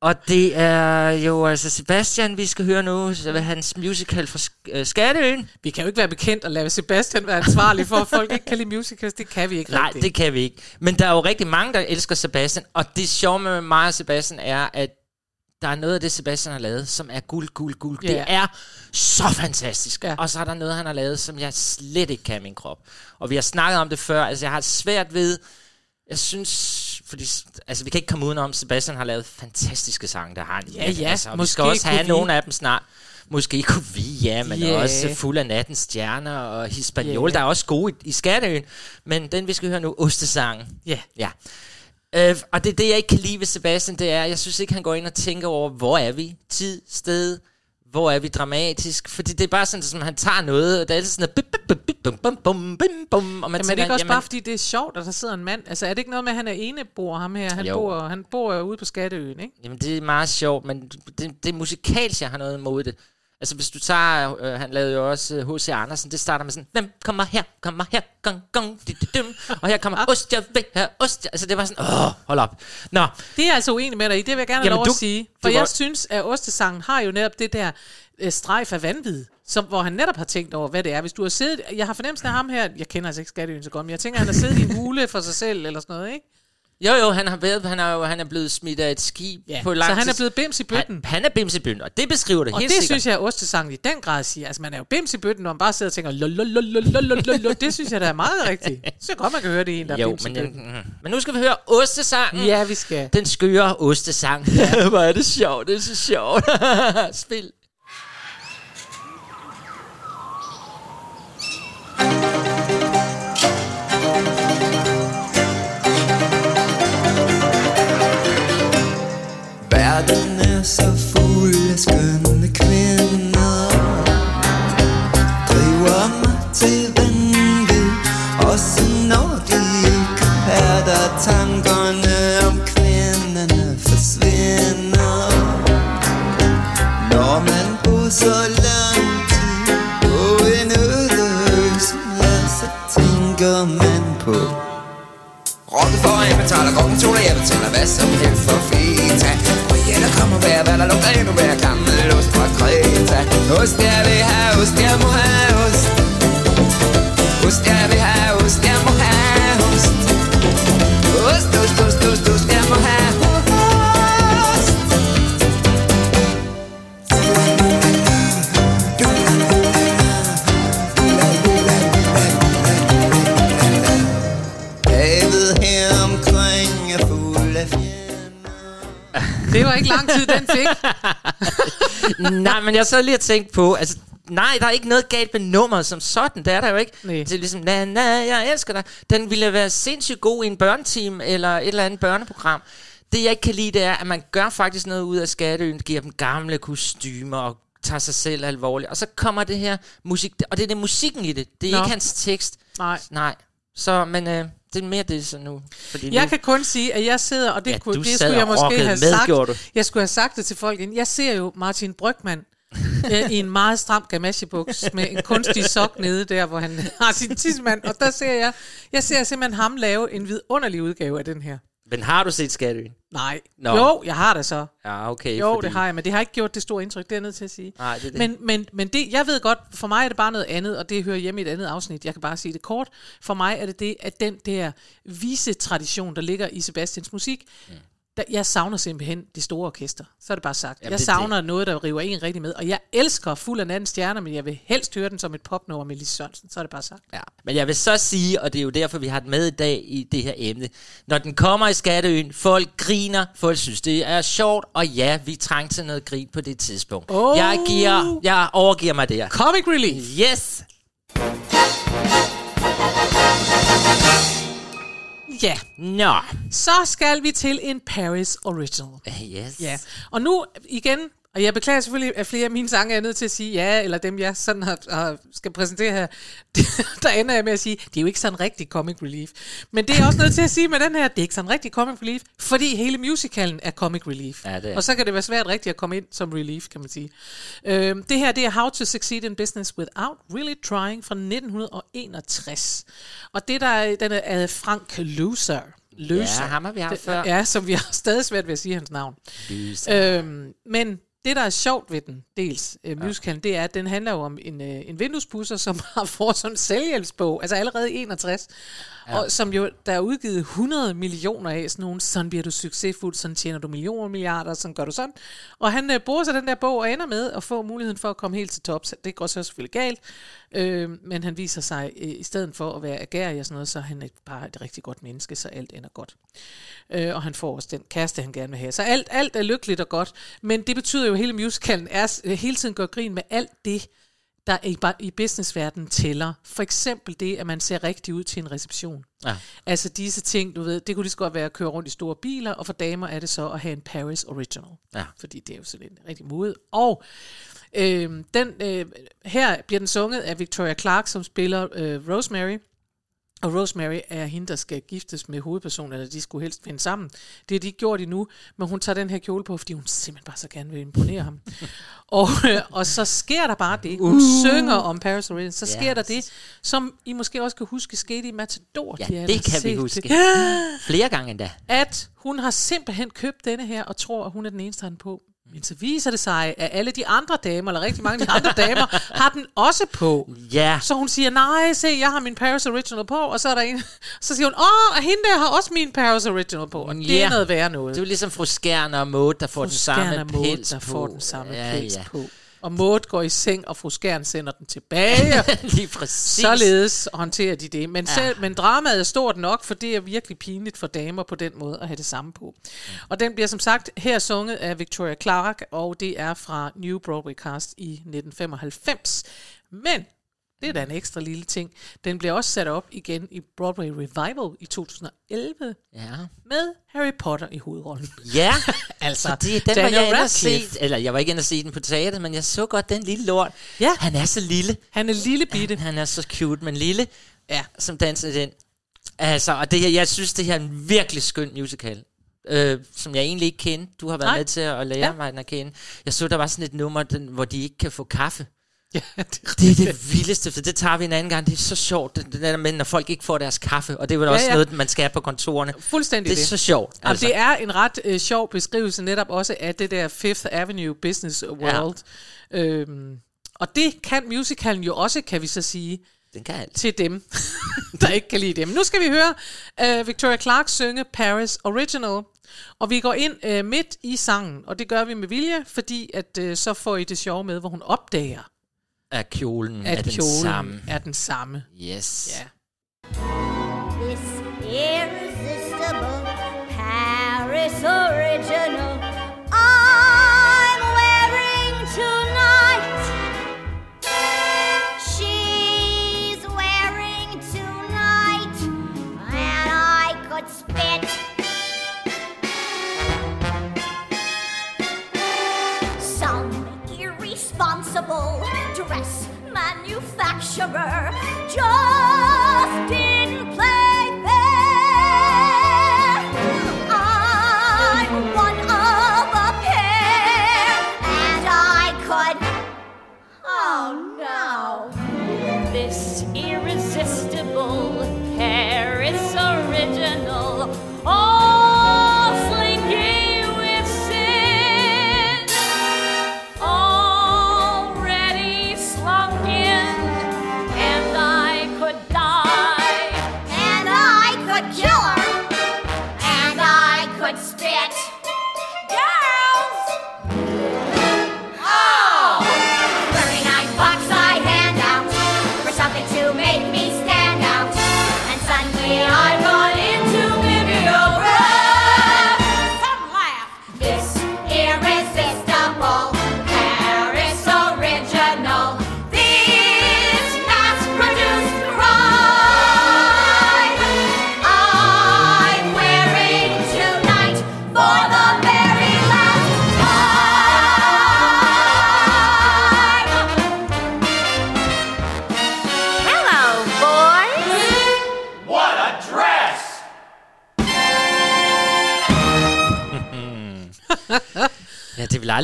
Og det er jo altså Sebastian, vi skal høre nu, så hans musical fra Sk- øh, Skatteøen. Vi kan jo ikke være bekendt og lade Sebastian være ansvarlig for, at folk ikke kan lide musicals. Det kan vi ikke Nej, rigtigt. det kan vi ikke. Men der er jo rigtig mange, der elsker Sebastian, og det sjove med mig og Sebastian er, at der er noget af det, Sebastian har lavet, som er guld, guld, guld. Ja. Det er så fantastisk. Ja. Og så er der noget, han har lavet, som jeg slet ikke kan i min krop. Og vi har snakket om det før. Altså, jeg har svært ved... Jeg synes... Fordi, altså, vi kan ikke komme udenom, Sebastian har lavet fantastiske sange, der har han. Ja, ja. Altså, og vi Måske skal også have vi. nogle af dem snart. Måske kunne vi, ja, men Ja. også Fuld af nattens stjerner og Hispaniola, Ja. der er også gode i, i Skatteøen. Men den, vi skal høre nu, Ostesangen. Ja. Ja. Øh, og det er det, jeg ikke kan lide ved Sebastian, det er, jeg synes ikke, han går ind og tænker over, hvor er vi? Tid, sted, hvor er vi dramatisk? Fordi det er bare sådan, som han tager noget, og det er altid sådan noget, bum, bum, bum, bum, bum, bum, bum, og man Jamen, er det ikke også jamen, bare, fordi det er sjovt, at der sidder en mand? Altså, er det ikke noget med, at han er enebor, ham her? Han, Jo. bor, han bor ude på Skatteøen, ikke? Jamen, det er meget sjovt, men det, det er musikalsk, jeg har noget imod det. Altså, hvis du tager, øh, han lavede jo også H.C. Andersen, det starter med sådan, hvem kommer her, kommer her, gong, gong, di, di, dum, og her kommer ost, jeg vil have ost. Altså, det var sådan, åh, hold op. Nå, Det er jeg altså uenig med dig i. Det vil jeg gerne have Jamen, lov du- at sige. For var- jeg synes, at Ostesangen har jo netop det der øh, strejf af vanvid, som, hvor han netop har tænkt over, hvad det er. Hvis du har siddet... Jeg har fornemmelsen af ham her... Jeg kender altså ikke Skatteøen så godt, men jeg tænker, at han har siddet i en hule for sig selv, eller sådan noget, ikke? Jo, jo, han har været, han er, jo, han er blevet smidt af et skib ja. på lang Så han er blevet bims i bøtten. Han, han er bims i bøtten, og det beskriver det og helt det sikkert. synes jeg, at Ostesangen i den grad siger. Altså, man er jo bims i bøtten, når man bare sidder og tænker, lololololololol. det synes jeg, der er meget rigtigt. Så godt, man kan høre det en, der jo, er bims men, i bøtten. Mm. Men nu skal vi høre Ostesangen. Ja, vi skal. Den skøre Ostesang. Ja. Hvor er det sjovt, det er så sjovt. Spil. Så fuld af skøn. Men jeg så lige og tænkt på, altså, nej, der er ikke noget galt med nummeret som sådan, det er der jo ikke. Nej. Det er ligesom, na, na, jeg elsker dig. Den ville være sindssygt god i en børneteam, eller et eller andet børneprogram. Det jeg ikke kan lide, det er, at man gør faktisk noget ud af skatteøen, giver dem gamle kostymer og tager sig selv alvorligt. Og så kommer det her musik, og det er det musikken i det, det er Nå. ikke hans tekst. Nej. Nej. Så, men øh, det er mere det så nu. Fordi Jeg nu, kan kun sige, at jeg sidder, og det, Ja, kunne, det sad skulle jeg måske have med, sagt. Jeg skulle have sagt det til folk inden. Jeg ser jo Martin Brygman øh, i en meget stram gamachebuks med en kunstig sok nede der, hvor han har sin tidsmand. Og der ser jeg, jeg ser simpelthen ham lave en vidunderlig udgave af den her. men har du set skatteøen? Nej. Nå. Jo, jeg har det så. Ja, okay. Jo, fordi, det har jeg, men det har ikke gjort det store indtryk, det er jeg nødt til at sige. Nej, det det. Men, men, men det, jeg ved godt, for mig er det bare noget andet, og det hører hjemme i et andet afsnit. Jeg kan bare sige det kort. For mig er det det, at den der vise tradition, der ligger i Sebastians musik, Mm. Der, jeg savner simpelthen det store orkester. Så er det bare sagt. Jamen, jeg det er savner noget, der river en rigtig med. Og jeg elsker Fuld af natten stjerner, men jeg vil helst høre den som et popnummer med Lise Sørensen. Så er det bare sagt. Ja. Men jeg vil så sige, og det er jo derfor, vi har den med i dag i det her emne. Når den kommer i Skatteøen, folk griner, folk synes, det er sjovt, og ja, vi trængte til noget grin på det tidspunkt. Oh. Jeg, giver, jeg overgiver mig der. Comic Relief. Yes! Ja, Nå. så skal vi til en Paris Original. Yes. Ja, og nu igen, og jeg beklager selvfølgelig, at flere af mine sange er nødt til at sige ja, eller dem jeg sådan har, har, skal præsentere her, der ender jeg med at sige, det er jo ikke sådan rigtig comic relief. Men det er også nødt til at sige med den her, det er ikke sådan rigtig comic relief, fordi hele musicalen er comic relief. Ja, det er. Og så kan det være svært rigtigt at komme ind som relief, kan man sige. Øhm, det her, det er How to Succeed in Business Without Really Trying fra 1961. Og det der er, den er af Frank Loser. Løser. Ja, ham har vi haft før. Ja, som vi har stadig svært ved at sige hans navn. Løser. Øhm, men det, der er sjovt ved den, dels øh, musicalen, det er, at den handler jo om en, øh, en vinduespusser, som har fået sådan en selvhjælpsbog, altså allerede i 61, ja. og som jo, der er udgivet 100 millioner af, sådan nogle, sådan bliver du succesfuld, sådan tjener du millioner milliarder, sådan gør du sådan. Og han øh, bruger så den der bog og ender med at få muligheden for at komme helt til tops. Det går så selvfølgelig galt, øh, men han viser sig, øh, i stedet for at være agerig og sådan noget, så er han et, bare et rigtig godt menneske, så alt ender godt. Øh, og han får også den kæreste, han gerne vil have. Så alt, alt er lykkeligt og godt. Men det betyder jo, at hele musicalen er øh, hele tiden går grin med alt det, der i, i businessverdenen tæller. For eksempel det, at man ser rigtig ud til en reception. Ja. Altså disse ting, du ved, det kunne lige så godt være at køre rundt i store biler, og for damer er det så at have en Paris Original. Ja. Fordi det er jo sådan en rigtig mode. Og øh, den, øh, her bliver den sunget af Victoria Clark, som spiller øh, Rosemary. Og Rosemary er hende, der skal giftes med hovedpersonen, eller de skulle helst finde sammen. Det har de ikke gjort endnu, men hun tager den her kjole på, fordi hun simpelthen bare så gerne vil imponere ham. og, øh, og så sker der bare det. Hun uh. synger om Paris Original. Så sker Yes. der det, som I måske også kan huske skete i Matador. Ja, De det kan vi set huske. Det. Flere gange endda. At hun har simpelthen købt denne her, og tror, at hun er den eneste, den på. Men så viser det sig, at alle de andre damer, eller rigtig mange af de andre damer, har den også på. Ja. Så hun siger, nej, se, jeg har min Paris Original på, og så er der en, så siger hun, åh, og hende der har også min Paris Original på, og det Ja. er noget værre noget. Det er jo ligesom fru Skjern og Maud, der får den samme Skjern og Maud, pels der på. får den samme ja, pels ja. på. Og Maud går i seng, og fru Skjern sender den tilbage. Lige præcis. Således håndterer de det. Men, Ja. selv, men dramaet er stort nok, for det er virkelig pinligt for damer på den måde at have det samme på. Og den bliver som sagt her sunget af Victoria Clark, og det er fra New Broadway Cast i 1995. Men det er da en ekstra lille ting. Den bliver også sat op igen i Broadway Revival i 2011 Ja. med Harry Potter i hovedrollen. Ja, Altså, Fordi den var Daniel jeg inde set, eller jeg var ikke inde og se den på teater, men jeg så godt den lille lort. Ja. Han er så lille. Han er lille bitte. Han er så cute, men lille, Ja. som danser den. Altså, og det her, jeg synes, det her er en virkelig skøn musical. Øh, som jeg egentlig ikke kendte. Du har været Nej. med til at lære ja. mig den at kende. Jeg så, der var sådan et nummer, den, hvor de ikke kan få kaffe. Ja, det er Det er det vildeste, for det tager vi en anden gang. Det er så sjovt, det, det der med, når folk ikke får deres kaffe. Og det er vel Ja, også ja. noget, man skal have på kontorerne. Fuldstændig Det er det. så sjovt. Altså. Det er en ret øh, sjov beskrivelse netop også af det der Fifth Avenue Business World. Ja. Øhm, Og det kan musicalen jo også, kan vi så sige, Den kan alt. til dem, der ikke kan lide dem. Nu skal vi høre uh, Victoria Clark synge Paris Original. Og vi går ind uh, midt i sangen, og det gør vi med vilje, fordi at uh, så får I det sjove med, hvor hun opdager, Er kjolen at er den kjolen samme. er den samme. Yes. Ja.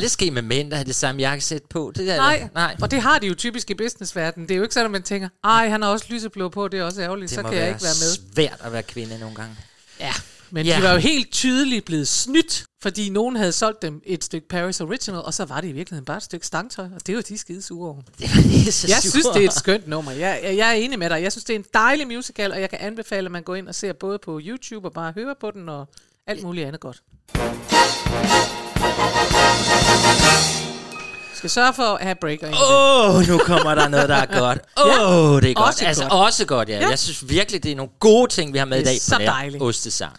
Aldrig ske med mænd, der har det samme jakkesæt på. Det er, Nej, nej. og det har de jo typisk i businessverdenen. Det er jo ikke sådan, at man tænker, ej, han har også lyseblå på, det er også ærgerligt, Det så kan jeg ikke være med. svært at være kvinde nogle gange. Ja, men Ja. de var jo helt tydeligt blevet snydt, fordi nogen havde solgt dem et stykke Paris Original, og så var det i virkeligheden bare et stykke stangtøj, og det var de skide sure over. Det er så Jeg sure. synes, det er et skønt nummer. Jeg, jeg, jeg er enig med dig. Jeg synes, det er en dejlig musical, og jeg kan anbefale, at man går ind og ser både på YouTube og bare hører på den, og alt muligt andet godt. Skal sørge for at have breaker. Åh, oh, nu kommer der noget, der er godt. Åh, oh, det er godt. også altså, godt. også godt, ja. Ja. ja. Jeg synes virkelig, det er nogle gode ting, vi har med Det i er dag så på den her dejligt. ostesang.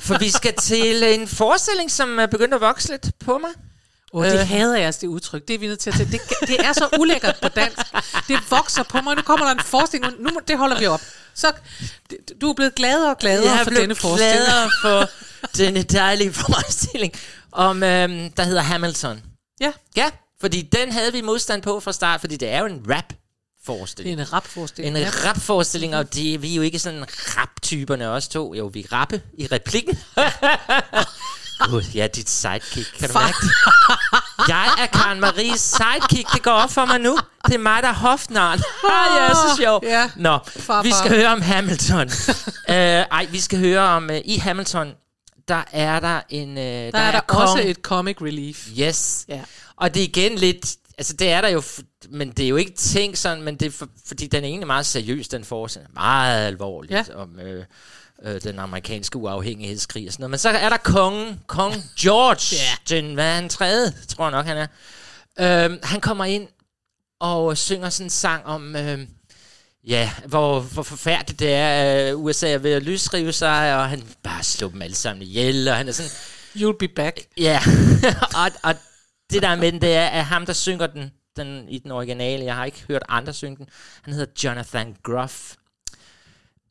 For vi skal til en forestilling, som er begyndt at vokse lidt på mig. Oh, det Øh. hader jeg, det udtryk. Det er vi nødt til at tage. Det, det er så ulækkert på dansk. Det vokser på mig. Nu kommer der en forestilling. Nu, det holder vi op. Så, du er blevet gladere og gladere jeg for denne forestilling. gladere for denne dejlige forestilling, om, øhm, der hedder Hamilton. Ja, Ja, fordi den havde vi modstand på fra start, fordi det er jo en rap det forestilling. er en rap-forestilling. En ja. rap-forestilling, og det, vi er jo ikke sådan rap-typerne os to. Jo, vi er rappe i replikken. Gud, ja, dit sidekick, kan du Far- mærke det? Jeg er Karen Maries sidekick, det går op for mig nu. Det er mig, der er hofnaren. Ah, ja, så sjov. Ja. Nå, Farfar. vi skal høre om Hamilton. uh, ej, vi skal høre om, uh, i Hamilton, der er der en... Uh, der, Der er der kong. også et comic relief. Yes. Ja. Og det er igen lidt... Altså, det er der jo... Men det er jo ikke tænkt sådan, men det er for, fordi den er egentlig meget seriøs, den forestilling. Meget alvorligt Ja. om øh, øh, den amerikanske uafhængighedskrig og sådan noget. Men så er der kongen, kong George, Ja. den, hvad er han, tredje, tror jeg nok, han er. Øhm, han kommer ind og synger sådan en sang om... Øh, Ja, hvor, hvor forfærdeligt det er, at USA er ved at løsrive sig, og han bare slår dem alle sammen ihjel, og han er sådan, You'll be back. Ja, og, og det der med den, det er, at ham, der synger den, den i den originale, jeg har ikke hørt andre synge den, han hedder Jonathan Groff.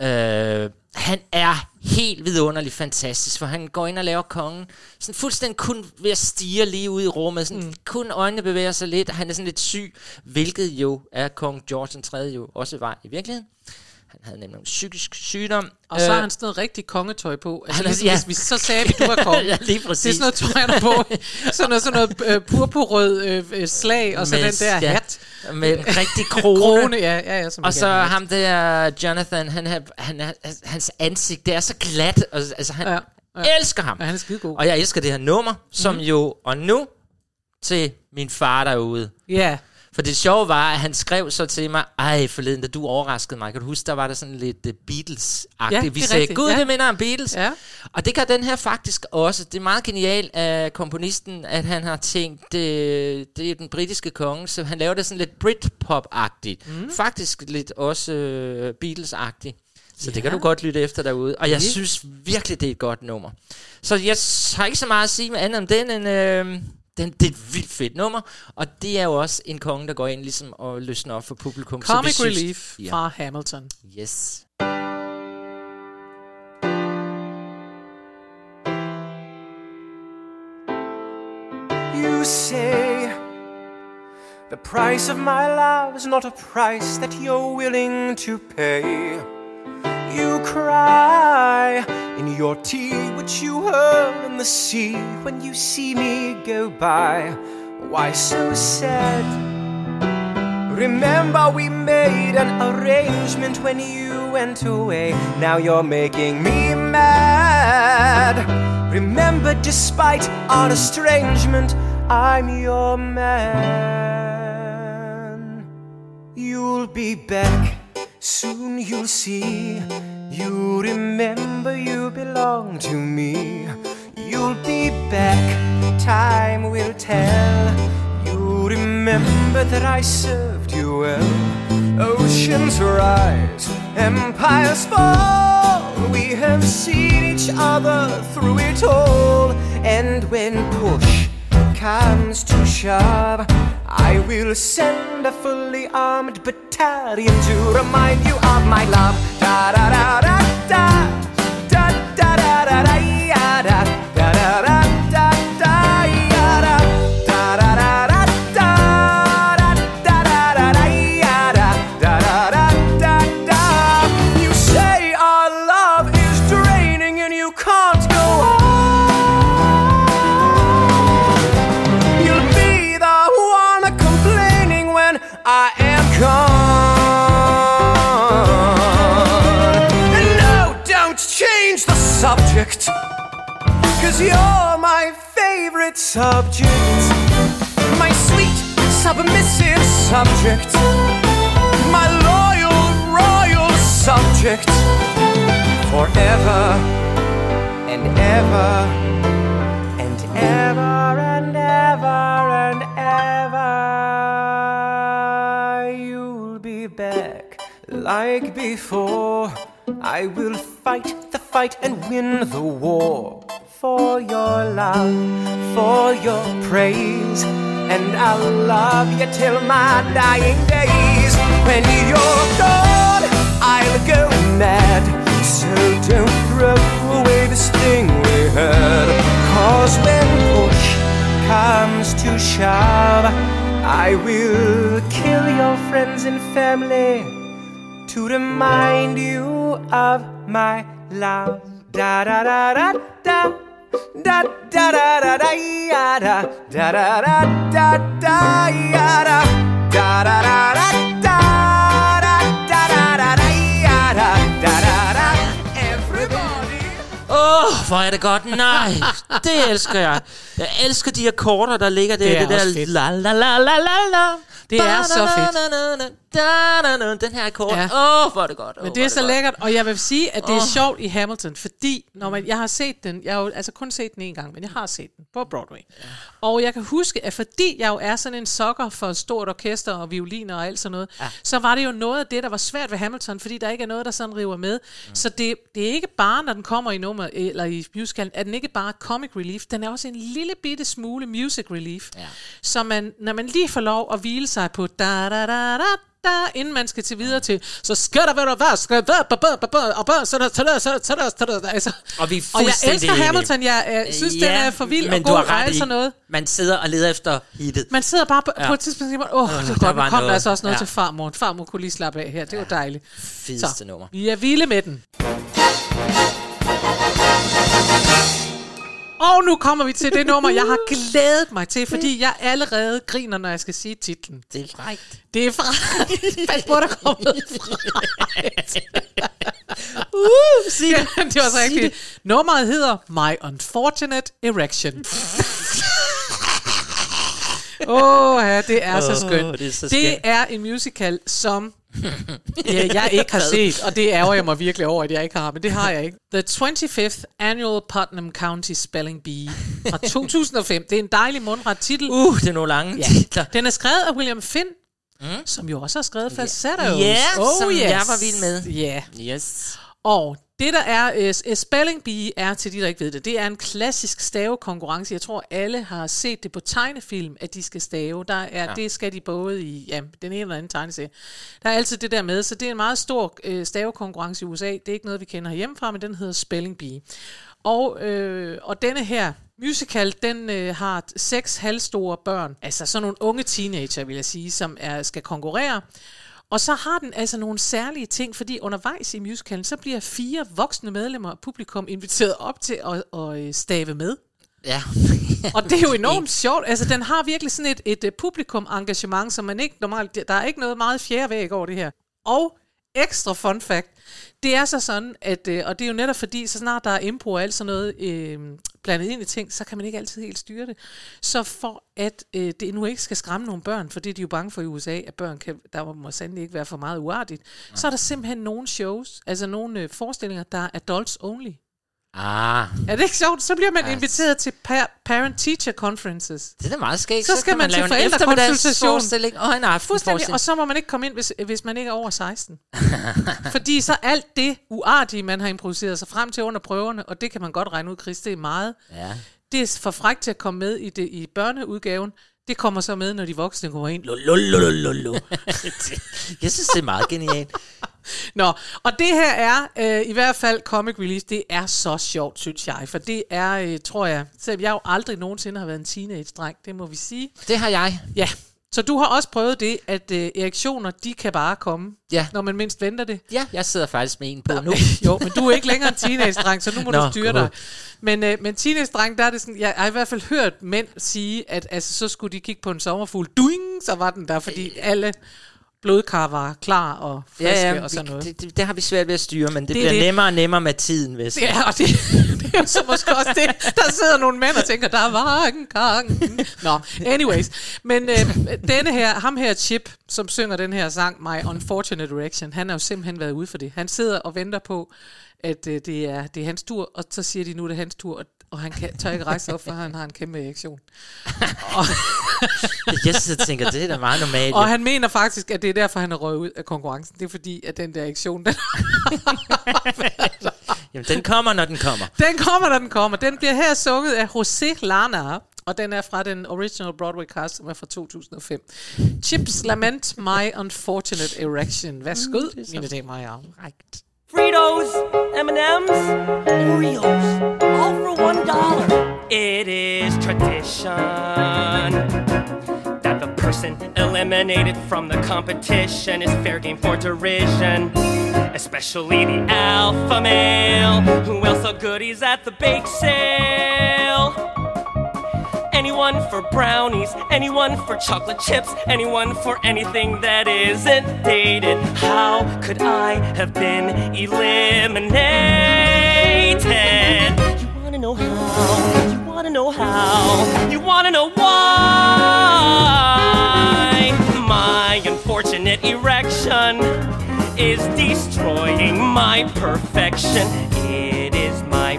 Øh, han er helt vidunderligt fantastisk, for han går ind og laver kongen, sådan fuldstændig kun ved at stige lige ud i rummet, sådan mm. kun øjnene bevæger sig lidt, og han er sådan lidt syg, hvilket jo er kong George den 3. jo også var i virkeligheden. Han havde nemlig en psykisk sygdom. Og så har Øh, han sådan noget rigtig kongetøj på. Altså, Han er- ligesom, ja. hvis vi så sagde, at du var konge. ja, lige præcis. Det er sådan noget tøj, han har på. Sådan noget, sådan noget øh, purpurrød øh, øh, slag, og så Med- den der ja, hat. Med en rigtig krone. Krone, ja, ja, ja. Som Og vi så gerne ham der, Jonathan, han er, han er, hans ansigt, det er så glat. Og, altså, han Ja, ja. elsker ham. Ja, han er skidegod. Og jeg elsker det her nummer, som mm. jo, og nu til min far derude. Ja, For det sjove var, at han skrev så til mig, ej forleden, da du overraskede mig, kan du huske, der var der sådan lidt uh, Beatles-agtigt. Ja, Vi sagde, gud, ja. det minder om Beatles. Ja. Og det gør den her faktisk også. Det er meget genialt af komponisten, at han har tænkt, det, det er den britiske konge, så han laver det sådan lidt Britpop-agtigt. Mm. Faktisk lidt også uh, Beatles-agtigt. Så ja. det kan du godt lytte efter derude. Og jeg Okay. synes virkelig, det er et godt nummer. Så jeg har ikke så meget at sige med andet om den, end øh, den, det er et vildt fedt nummer. Og det er jo også en konge, der går ind ligesom og løsner op for publikum. Så vi Comic synes- Relief Ja. fra Hamilton. Yes. You say the price of my love is not a price that you're willing to pay. You cry in your tea, which you hurl in the sea when you see me go by. Why so sad? Remember, we made an arrangement when you went away. Now you're making me mad. Remember, despite our estrangement, I'm your man. You'll be back, soon you'll see. You remember you belong to me. You'll be back, time will tell. You remember that I served you well. Oceans rise, empires fall. We have seen each other through it all. And when push comes to shove, I will send a fully armed battalion to remind you of my love. Da da da da da. You're my favorite subject. My sweet, submissive subject. My loyal, royal subject. Forever and ever and ever and ever and ever. You'll be back like before. I will fight the fight and win the war for your love, for your praise. And I'll love you till my dying days. When you're gone, I'll go mad. So don't throw away this thing we had. Cause when push comes to shove, I will kill your friends and family to remind you of my love. Da da da da da. Da da da da da ya da da da da da da ya da da da da da da da da da da da ya da da da da Everybody Åh, oh, hvor er det godt. Nej, det elsker jeg. Jeg elsker de akkorder, der ligger der. Det er det der også fedt. la la la la la la. Det er så fedt. Fedt. Den her akkord. Åh, Ja. ja. oh, hvor er det godt. Oh, Men det er så lækkert, og jeg vil sige, at det er Åh. sjovt i Hamilton, fordi når man, jeg har set den, jeg har jo altså kun set den en gang, men jeg har set den på Broadway. Og jeg kan huske, at fordi jeg jo er sådan en sokker for stort orkester og violiner og alt sådan noget, ja. så var det jo noget af det, der var svært ved Hamilton, fordi der ikke er noget, der sådan river med. Mm. Så det, det er ikke bare, når den kommer i nummer, eller i musicalen, er den ikke bare comic relief, den er også en lille bitte smule music relief. Ja. Så man, når man lige får lov at hvile sig på da da da da da, inden man skal til videre til, så skal der være, hvad skal der være, og så der, så der, så der, så der, så der, altså. Og vi er Og jeg elsker. Hamilton, jeg øh, synes, den er for vild og men god du og har ret sådan noget. Man sidder og leder efter hittet. Man sidder bare på, Ja. på et tidspunkt og åh, oh, det der var godt, nu kom der altså også noget Ja. til farmor. Farmor kunne lige slappe af her, det var dejligt. Fedeste nummer. vi er vilde med den. Og nu kommer vi til det nummer, jeg har glædet mig til, fordi jeg allerede griner, når jeg skal sige titlen. Det er frækt. Det er fra... Pas på, der kommer noget frækt. Uh, sig det. det var så rigtigt. Nummeret hedder My Unfortunate Erection. Åh, oh, ja, det er så skønt. det er så det skønt. er en musical, som ja, jeg ikke har set, og det ærger jeg mig virkelig over, at jeg ikke har, men det har jeg ikke. The 25th Annual Putnam County Spelling Bee fra 2005. Det er en dejlig mundret titel. Uh, det er nogle lange Ja. titler. Den er skrevet af William Finn, mm. som jo også har skrevet Falsettos. Ja, oh, som yes. jeg var vild med. Ja. Yes. Og det der er, uh, Spelling Bee er, til de der ikke ved det, det er en klassisk stavekonkurrence. Jeg tror, alle har set det på tegnefilm, at de skal stave. Der er, ja. Det skal de både i ja, den ene eller anden tegneserie. Der er altid det der med, så det er en meget stor uh, stavekonkurrence i USA. Det er ikke noget, vi kender herhjemmefra, men den hedder Spelling Bee. Og, øh, og denne her musical, den øh, har seks halvstore børn, altså sådan nogle unge teenager, vil jeg sige, som er, skal konkurrere. Og så har den altså nogle særlige ting, fordi undervejs i musicalen, så bliver fire voksne medlemmer af publikum inviteret op til at, at øh, stave med. Ja. Og det er jo enormt sjovt. Altså, den har virkelig sådan et, et, et publikum-engagement, som man ikke normalt... Der er ikke noget meget fjerde væg over det her. Og ekstra fun fact, det er så sådan, at, øh, og det er jo netop fordi, så snart der er impro og alt sådan noget øh, blandet ind i ting, så kan man ikke altid helt styre det. Så for at øh, det nu ikke skal skræmme nogle børn, for det er de jo bange for i USA, at børn kan, der må sandelig ikke være for meget uartigt, så er der simpelthen nogle shows, altså nogle øh, forestillinger, der er adults only. Ah, Er det ikke sjovt? Så bliver man Ja. inviteret til pa- parent-teacher conferences. det er da meget skægt. Så skal kan man til lave en forældrekonsultation. og en Fuldstændig, aftenforestilling. og så må man ikke komme ind, hvis, hvis man ikke er over 16. Fordi så alt det uartige, man har improviseret sig frem til under prøverne, og det kan man godt regne ud, Chris, det er meget. Ja. Det er for frækt til at komme med i, det, i børneudgaven. Det kommer så med, når de voksne kommer ind. Lululululu. Jeg synes, det er meget genialt. Nå, og det her er øh, i hvert fald comic release. Det er så sjovt, synes jeg. For det er, øh, tror jeg, selvom jeg jo aldrig nogensinde har været en teenage-dreng, det må vi sige. Det har jeg. Ja, så du har også prøvet det, at øh, erektioner, de kan bare komme, Ja. når man mindst venter det. Ja, jeg sidder faktisk med en på nu. jo, men du er ikke længere en teenage-dreng, så nu må Nå, du styre gud. dig. Men, øh, men teenage-dreng, der er det sådan, jeg har i hvert fald hørt mænd sige, at altså, så skulle de kigge på en sommerfugl. Duing, så var den der, fordi alle blodkar var klar og friske Ja, ja, og sådan noget. Det, det, det har vi svært ved at styre, men det, Det er bliver det. nemmere og nemmere med tiden, hvis. Ja, og det, det er så måske også det. Der sidder nogle mænd og tænker, der var en gang. Nå, anyways. Men øh, denne her, ham her Chip, som synger den her sang, My Unfortunate Erection, han har jo simpelthen været ude for det. Han sidder og venter på, at øh, det, er, det er hans tur, og så siger de, nu er det hans tur, og, og han kan, tør ikke rejse op, for han har en kæmpe erektion. og, Jeg sidder og tænker, det er da meget normalt. og han mener faktisk, at det er derfor, han er røget ud af konkurrencen. Det er fordi, at den der erektion, den, Jamen, den kommer, når den kommer. Den kommer, når den kommer. Den bliver her sunget af José Lana, og den er fra den original Broadway cast, som er fra 2005. Chips Lament My Unfortunate Erection. Værsgo, mm, mine damer og herrer. Right. Fritos, M&M's, Oreos, all for one dollar. It is tradition that the person eliminated from the competition is fair game for derision. Especially the alpha male, who else saw goodies at the bake sale. Anyone for brownies, anyone for chocolate chips, anyone for anything that isn't dated. How could I have been eliminated? You wanna know how? You wanna know how? You wanna know why? My unfortunate erection is destroying my perfection. It is my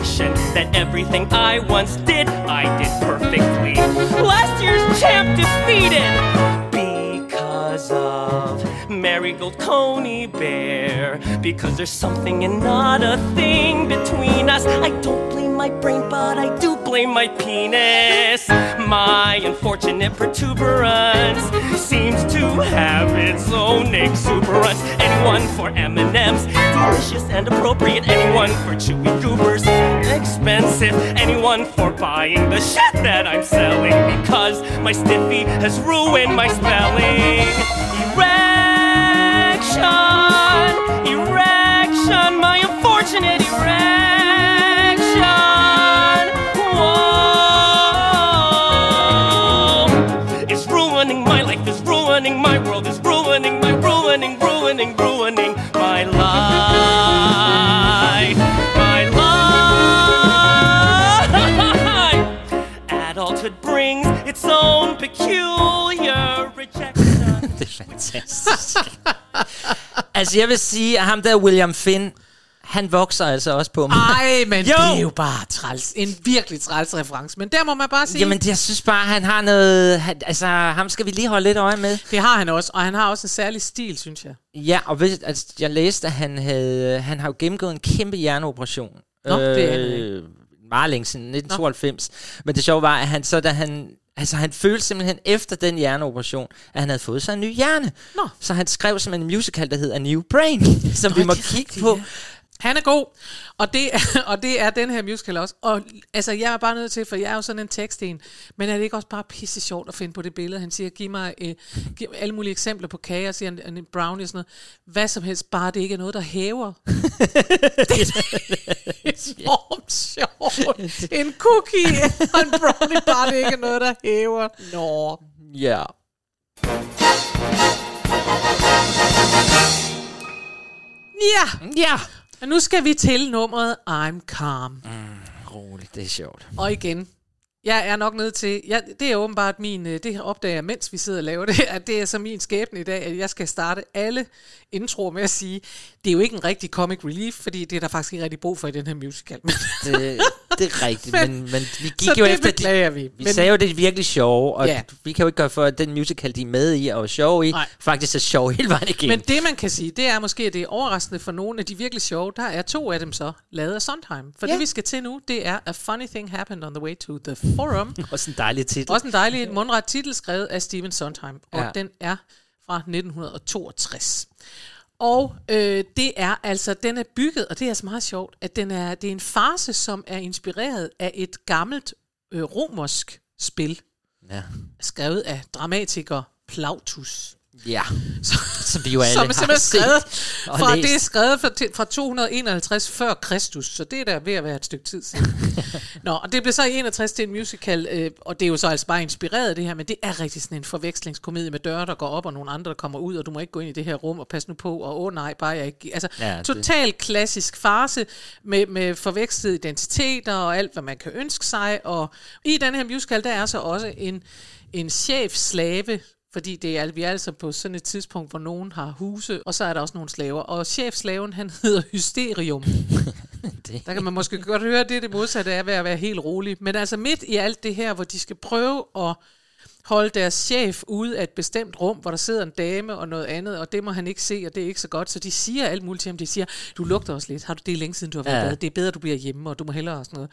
that everything I once did, I did perfectly. Last year's champ defeated because of Marigold Coney Bear. Because there's something and not a thing between us. I don't blame my brain, but I do blame my penis. My unfortunate protuberance seems to have its own exuberance. Anyone for M&M's, delicious and appropriate. Anyone for chewy goobers, expensive. Anyone for buying the shit that I'm selling because my stiffy has ruined my spelling. Erection, erection, my unfortunate erection. My world is ruining, my ruining, ruining, ruining my life. My life. Adulthood brings its own peculiar rejection. det er fantastisk. altså, jeg vil sige, at ham der William Finn, han vokser altså også på mig. Ej, men Jo! det er jo bare træls. En virkelig træls reference. Men der må man bare sige, Jamen, jeg synes bare, han har noget... Han, altså, ham skal vi lige holde lidt øje med. det har han også. Og han har også en særlig stil, synes jeg. Ja, og hvis, altså, jeg læste, at han, havde, han har jo gennemgået en kæmpe hjerneoperation. Nå, det anede jeg øh, Meget længe siden, 1992. Men det sjove var, at han så, da han... Altså, han følte simpelthen efter den hjerneoperation, at han havde fået sig en ny hjerne. Nå. Så han skrev simpelthen en musical, der hedder A New Brain, som vi må det er kigge på. ja. Han er god, og det, er, og det er den her musical også. Og altså, jeg er bare nødt til, for jeg er jo sådan en teksten, men er det ikke også bare pisse sjovt at finde på det billede? Han siger, giv mig øh, giv alle mulige eksempler på kager, siger han, en brownie og sådan noget. Hvad som helst, bare det ikke er noget, der hæver. det er enormt sjovt. En cookie og en brownie, bare det ikke er noget, der hæver. Nå. Ja. Ja, Ja. Og nu skal vi til nummeret I'm Calm. Roligt, det er sjovt. Og igen, jeg er nok nødt til, ja, det er åbenbart min, øh, det her opdager jeg, mens vi sidder og laver det, at det er så min skæbne i dag, at jeg skal starte alle introer med at sige, det er jo ikke en rigtig comic relief, fordi det er der faktisk ikke rigtig brug for i den her musical. Det, det er rigtigt, Men- men, men vi gik jo det efter... beklager vi. Vi Men- sagde jo, det er virkelig sjove, og Ja. vi kan jo ikke gøre for, at den musical, de er med i og er sjov i, Nej. faktisk er sjov hele vejen igennem. men det man kan sige, det er måske, at det er overraskende for nogle af de virkelig sjove, der er to af dem så lavet af Sondheim. For Ja. det vi skal til nu, det er A Funny Thing Happened on the Way to the Forum. Også en dejlig titel. Også en dejlig mundret titel skrevet af Stephen Sondheim, og ja. Den er fra 1962. Og øh, det er altså, den er bygget, og det er altså meget sjovt, at den er, det er en farse, som er inspireret af et gammelt øh, romersk spil, Ja. skrevet af dramatiker Plautus. Ja. Som vi jo alle som er har simpelthen skrevet og fra, læst. det er skrevet fra, fra 251 før Kristus, så det er der ved at være et stykke tid siden. Nå, og det blev så i 61 til en musical, øh, og det er jo så altså bare inspireret af det her, men det er rigtig sådan en forvekslingskomedie med døre, der går op, og nogle andre, der kommer ud, og du må ikke gå ind i det her rum, og passe nu på, og åh oh, nej, bare jeg ikke... Altså, Ja, ja, det- total klassisk farse med, med forvekslede identiteter og alt, hvad man kan ønske sig, og i den her musical, der er så også en, en chef-slave, fordi det er, vi er altså på sådan et tidspunkt, hvor nogen har huse, og så er der også nogle slaver. Og chefslaven, han hedder Hysterium. Det- Der kan man måske godt høre, det er det modsatte af ved at være helt rolig. Men altså midt i alt det her, hvor de skal prøve at holde deres chef ude af et bestemt rum, hvor der sidder en dame og noget andet, og det må han ikke se, og det er ikke så godt. Så de siger alt muligt til ham. De siger, du lugter også lidt. Har du det længe siden, du har været Ja. ja. Det er bedre, du bliver hjemme, og du må hellere og sådan noget.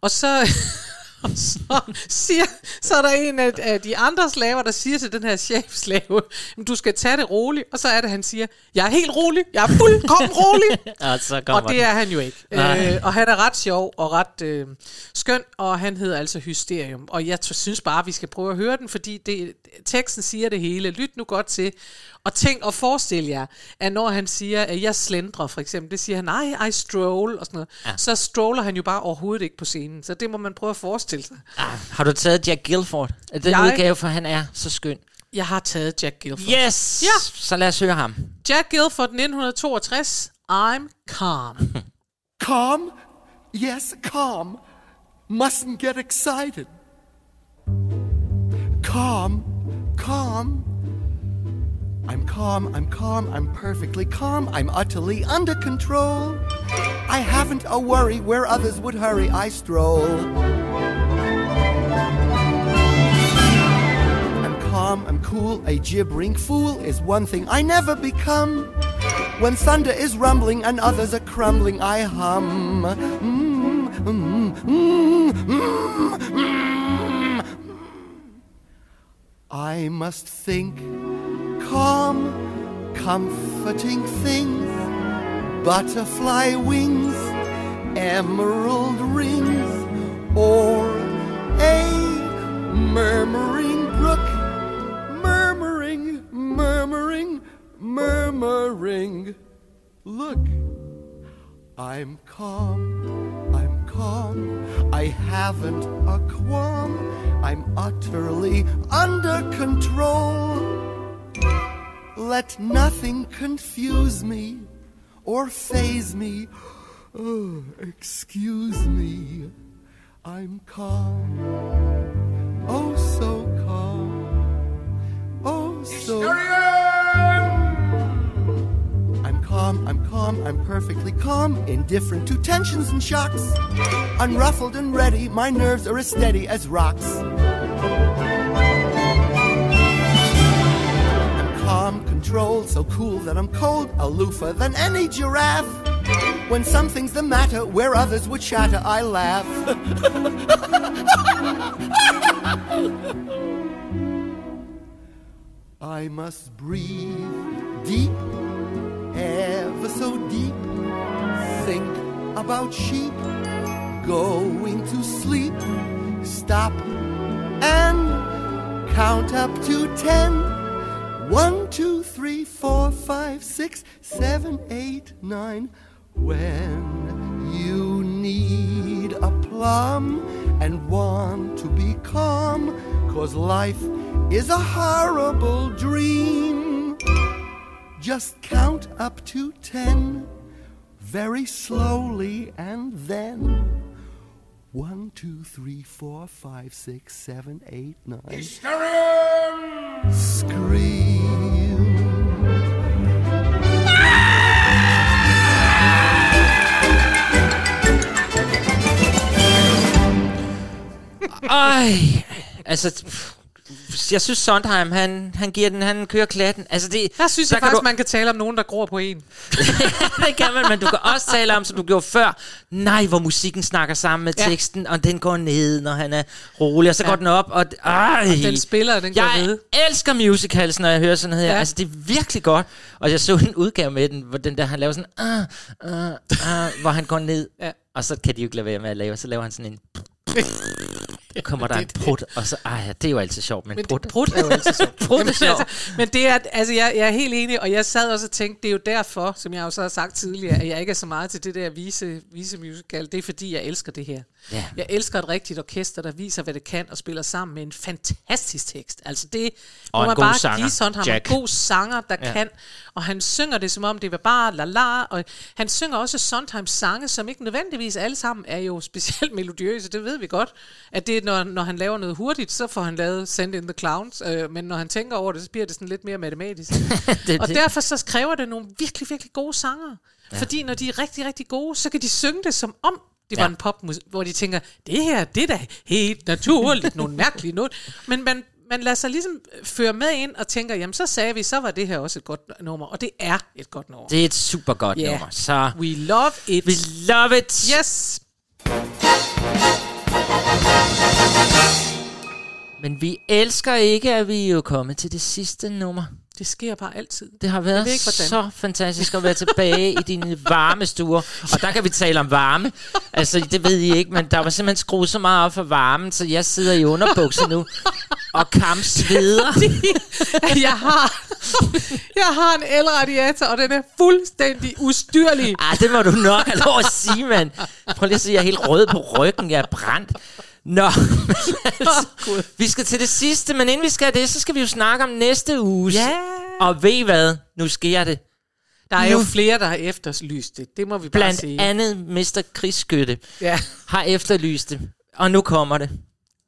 Og så... Og så, siger, så er der en af, af de andre slaver, der siger til den her chefslave, "Jamen, du skal tage det roligt. Og så er det, han siger, jeg er helt rolig, jeg er fuldkommen rolig. Og så Og det er han jo ikke. Nej. Øh, og han er ret sjov og ret øh, skøn, og han hedder altså Hysterium. Og jeg synes bare, vi skal prøve at høre den, fordi det, teksten siger det hele. Lyt nu godt til. Og tænk og forestil jer, at når han siger, at jeg slendrer for eksempel, det siger han, nej, I stroll og sådan noget. Ja. Så stroller han jo bare overhovedet ikke på scenen. Så det må man prøve at forestille sig. Ah, har du taget Jack Gilford? Er Den Jeg- udgave, for han er så skøn. Jeg har taget Jack Guilford. Yes! Ja. Så lad os høre ham. Jack Guilford 1962, I'm calm. Calm? Yes, calm. Mustn't get excited. Calm, calm. I'm calm, I'm calm, I'm perfectly calm, I'm utterly under control. I haven't a worry where others would hurry, I stroll. I'm calm, I'm cool, a gibbering fool is one thing I never become. When thunder is rumbling and others are crumbling, I hum. Mm, mm, mm, mm, mm. I must think calm, comforting things, butterfly wings, emerald rings, or a murmuring brook, murmuring, murmuring, murmuring. Look, I'm calm, I'm calm, I haven't a qualm, I'm utterly under control. Let nothing confuse me or phase me. Oh, excuse me. I'm calm. Oh, so calm. Oh, so. I'm calm, I'm calm, I'm perfectly calm, indifferent to tensions and shocks. Unruffled and ready, my nerves are as steady as rocks. So cool that I'm cold, aloofer than any giraffe. When something's the matter, where others would shatter, I laugh. I must breathe deep, ever so deep. Think about sheep going to sleep. Stop and count up to ten. One, two, three, four, five, six, seven, eight, nine. When you need a plum and want to be calm, cause life is a horrible dream. Just count up to ten very slowly and then. One, two, three, four, five, six, seven, eight, nine. Scream. Ej, altså... pff, Jeg synes Sondheim, han, han giver den, han kører klatten. Altså det, Der synes der jeg kan faktisk, du, man kan tale om nogen, der gror på en. det kan man, men du kan også tale om, som du gjorde før. Nej, hvor musikken snakker sammen med Ja. teksten, og den går ned, når han er rolig, og så Ja. går den op, og, ej, Og den spiller, og den går jeg ved. elsker musicals, når jeg hører sådan noget her. Ja. Altså, det er virkelig godt. Og jeg så en udgave med den, hvor den der, han laver sådan, ah, ah, ah, hvor han går ned, Ja. og så kan de jo ikke lade være med at lave, så laver han sådan en... kommer der en prut, og så... Ej, det er jo altid sjovt med en Men prut. prut er jo altid sjovt. Prut er Jamen, sjovt. altså, men det er, altså jeg, jeg er helt enig, og jeg sad også og tænkte, det er jo derfor, som jeg jo så har sagt tidligere, at jeg ikke er så meget til det der vise, vise musical. Det er fordi, jeg elsker det her. Ja. Jeg elsker et rigtigt orkester, der viser, hvad det kan, og spiller sammen med en fantastisk tekst. Altså det Og må man bare sanger, give sådan ham Jack. en god sanger, der Ja. kan. Og han synger det, som om det var bare la la. Og han synger også Sondheims sange, som ikke nødvendigvis alle sammen er jo specielt melodiøse. Det ved vi godt. At det er, når, når han laver noget hurtigt, så får han lavet Send in the Clowns. Øh, men når han tænker over det, så bliver det sådan lidt mere matematisk. Det- og det- derfor så kræver det nogle virkelig, virkelig gode sanger. Ja. Fordi når de er rigtig, rigtig gode, så kan de synge det som om det var Ja. en popmusik, hvor de tænker, det her, det er da helt naturligt, nogle mærkelige noget. Men man, man lader sig ligesom føre med ind og tænker, jamen så sagde vi, så var det her også et godt nummer, og det er et godt nummer. Det er et super godt Ja. nummer. Så We love it. we love it. Yes. Men vi elsker ikke, at vi er jo kommet til det sidste nummer. Det sker bare altid. Det har været ikke, hvordan. så fantastisk at være tilbage i dine varme stuer. Og der kan vi tale om varme. Altså, det ved I ikke, men der var simpelthen skruet så meget op for varmen, så jeg sidder i underbukser nu og kampsveder. jeg har, jeg har en elradiator, og den er fuldstændig ustyrlig. Ah, det må du nok have lov at sige, mand. Prøv lige at se, jeg er helt rød på ryggen. Jeg er brændt. Nå, vi skal til det sidste, men inden vi skal det, så skal vi jo snakke om næste uge. Ja. Og ved I hvad? Nu sker det. Der er jo Nu- flere, der har efterlyst det. Det må vi bare Blandt sige. andet Mr. Chris Skytte Ja. har efterlyst det. Og nu kommer det.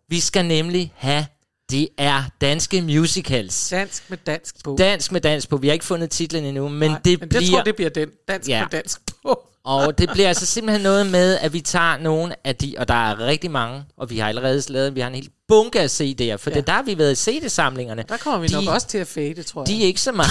Vi skal nemlig have, det er danske musicals. Dansk med dansk på. Dansk med dansk på. Vi har ikke fundet titlen endnu, men Nej, det men bliver... jeg tror, det bliver den. Dansk Ja. med dansk på. Og det bliver altså simpelthen noget med, at vi tager nogle af de, og der er rigtig mange, og vi har allerede lavet, vi har en hel bunke af CD'er, for ja. Det der har vi været i CD-samlingerne. Der kommer vi De- nok også til at fade, tror jeg. De er ikke så meget.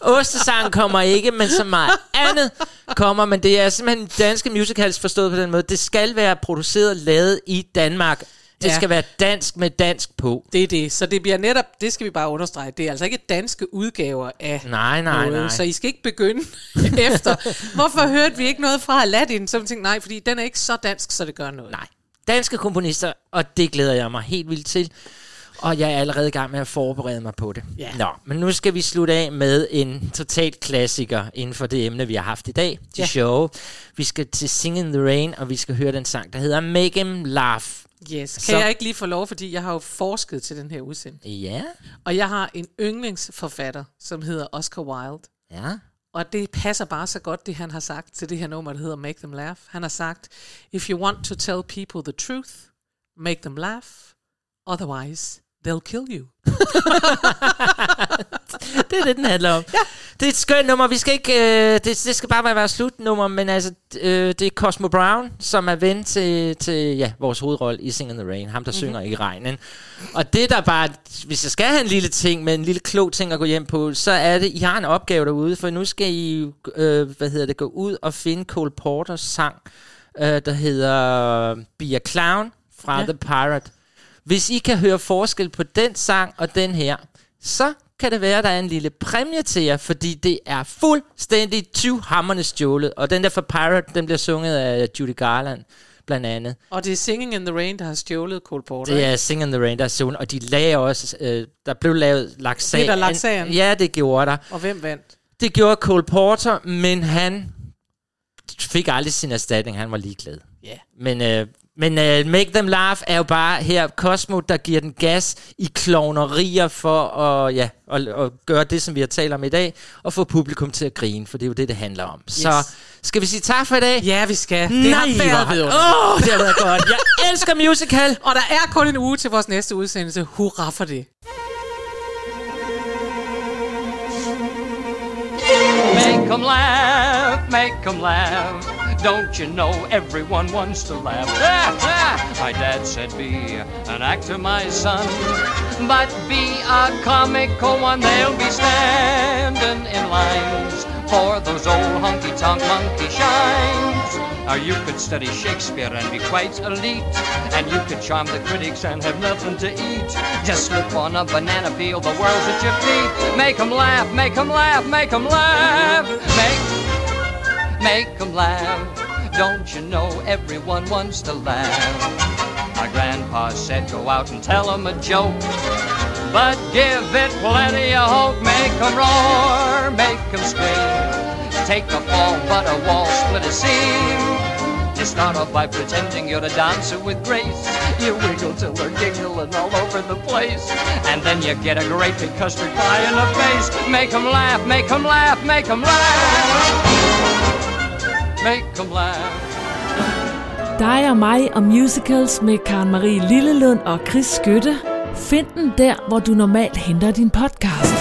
Ostesang kommer ikke, men så meget andet kommer. Men det er simpelthen danske musicals forstået på den måde. Det skal være produceret lavet i Danmark. Det Ja. skal være dansk med dansk på. Det er det. Så det bliver netop, det skal vi bare understrege, det er altså ikke danske udgaver af Nej, nej, noget. nej. Så I skal ikke begynde efter. Hvorfor hørte vi ikke noget fra Aladdin? Så tænkte, nej, fordi den er ikke så dansk, så det gør noget. Nej. Danske komponister, og det glæder jeg mig helt vildt til. Og jeg er allerede i gang med at forberede mig på det. Ja. Nå, men nu skal vi slutte af med en total klassiker inden for det emne, vi har haft i dag. De Ja. show. Vi skal til Sing in the Rain, og vi skal høre den sang, der hedder Make Him Laugh. Yes. Kan Så- jeg ikke lige få lov, fordi jeg har jo forsket til den her udsendelse. Ja, Og jeg har en yndlingsforfatter, som hedder Oscar Wilde. ja. Og det passer bare så godt, det han har sagt til det her nummer, der hedder Make Them Laugh. Han har sagt, If you want to tell people the truth, make them laugh. Otherwise, they'll kill you. det er det, den handler om. Ja. Det er et skønt nummer. Vi skal ikke, øh, det, det skal bare være slutnummer, men altså, øh, det er Cosmo Brown, som er ven til, til ja, vores hovedrolle i Sing in the Rain. Ham, der mm-hmm. synger i regnen. Og det der bare, hvis jeg skal have en lille ting, med en lille klog ting at gå hjem på, så er det, I har en opgave derude, for nu skal I, øh, hvad hedder det, gå ud og finde Cole Porters sang, øh, der hedder Be a Clown fra Ja. The Pirate. Hvis I kan høre forskel på den sang og den her, så kan det være, at der er en lille præmie til jer, fordi det er fuldstændig tyvhammerne stjålet. Og den der for Pirate, den bliver sunget af Judy Garland, blandt andet. Og det er Singing in the Rain, der har stjålet Cole Porter. Det er Sing in the Rain, der er sunget, og de lagde også, øh, der blev lavet lagt sag. Blev der lagt sagen? Ja, det gjorde der. Og hvem vandt? Det gjorde Cole Porter, men han fik aldrig sin erstatning. Han var ligeglad. Ja. Men, øh, men uh, Make Them Laugh er jo bare her Cosmo, der giver den gas i klovnerier for at, ja, at, at gøre det, som vi har talt om i dag, og få publikum til at grine, for det er jo det, det handler om. Yes. Så skal vi sige tak for i dag? Ja, vi skal. Nej, det har været. Åh, det har været godt. Jeg elsker musical. Og der er kun en uge til vores næste udsendelse. Hurra for det. Make 'em laugh, make 'em laugh. Don't you know everyone wants to laugh? Ah, ah, my dad said, Be an actor, my son. But be a comical one, they'll be standing in lines for those old honky tonk monkey shines. Or you could study Shakespeare and be quite elite. And you could charm the critics and have nothing to eat. Just slip on a banana peel, the world's at your feet. Make 'em laugh, make 'em laugh, make 'em laugh. Make, make 'em laugh. Don't you know everyone wants to laugh? My grandpa said, go out and tell 'em a joke. But give it plenty of hope. Make 'em roar, make 'em scream. Take a fall, but a wall split a seam. You start off by pretending you're a dancer with grace. You wiggle till they're giggling all over the place. And then you get a great big custard pie in the face. Make 'em laugh, make 'em laugh, make 'em laugh. Make them laugh. Dig og mig og musicals med Karen Marie Lillelund og Chris Skytte. Find den der, hvor du normalt henter din podcast.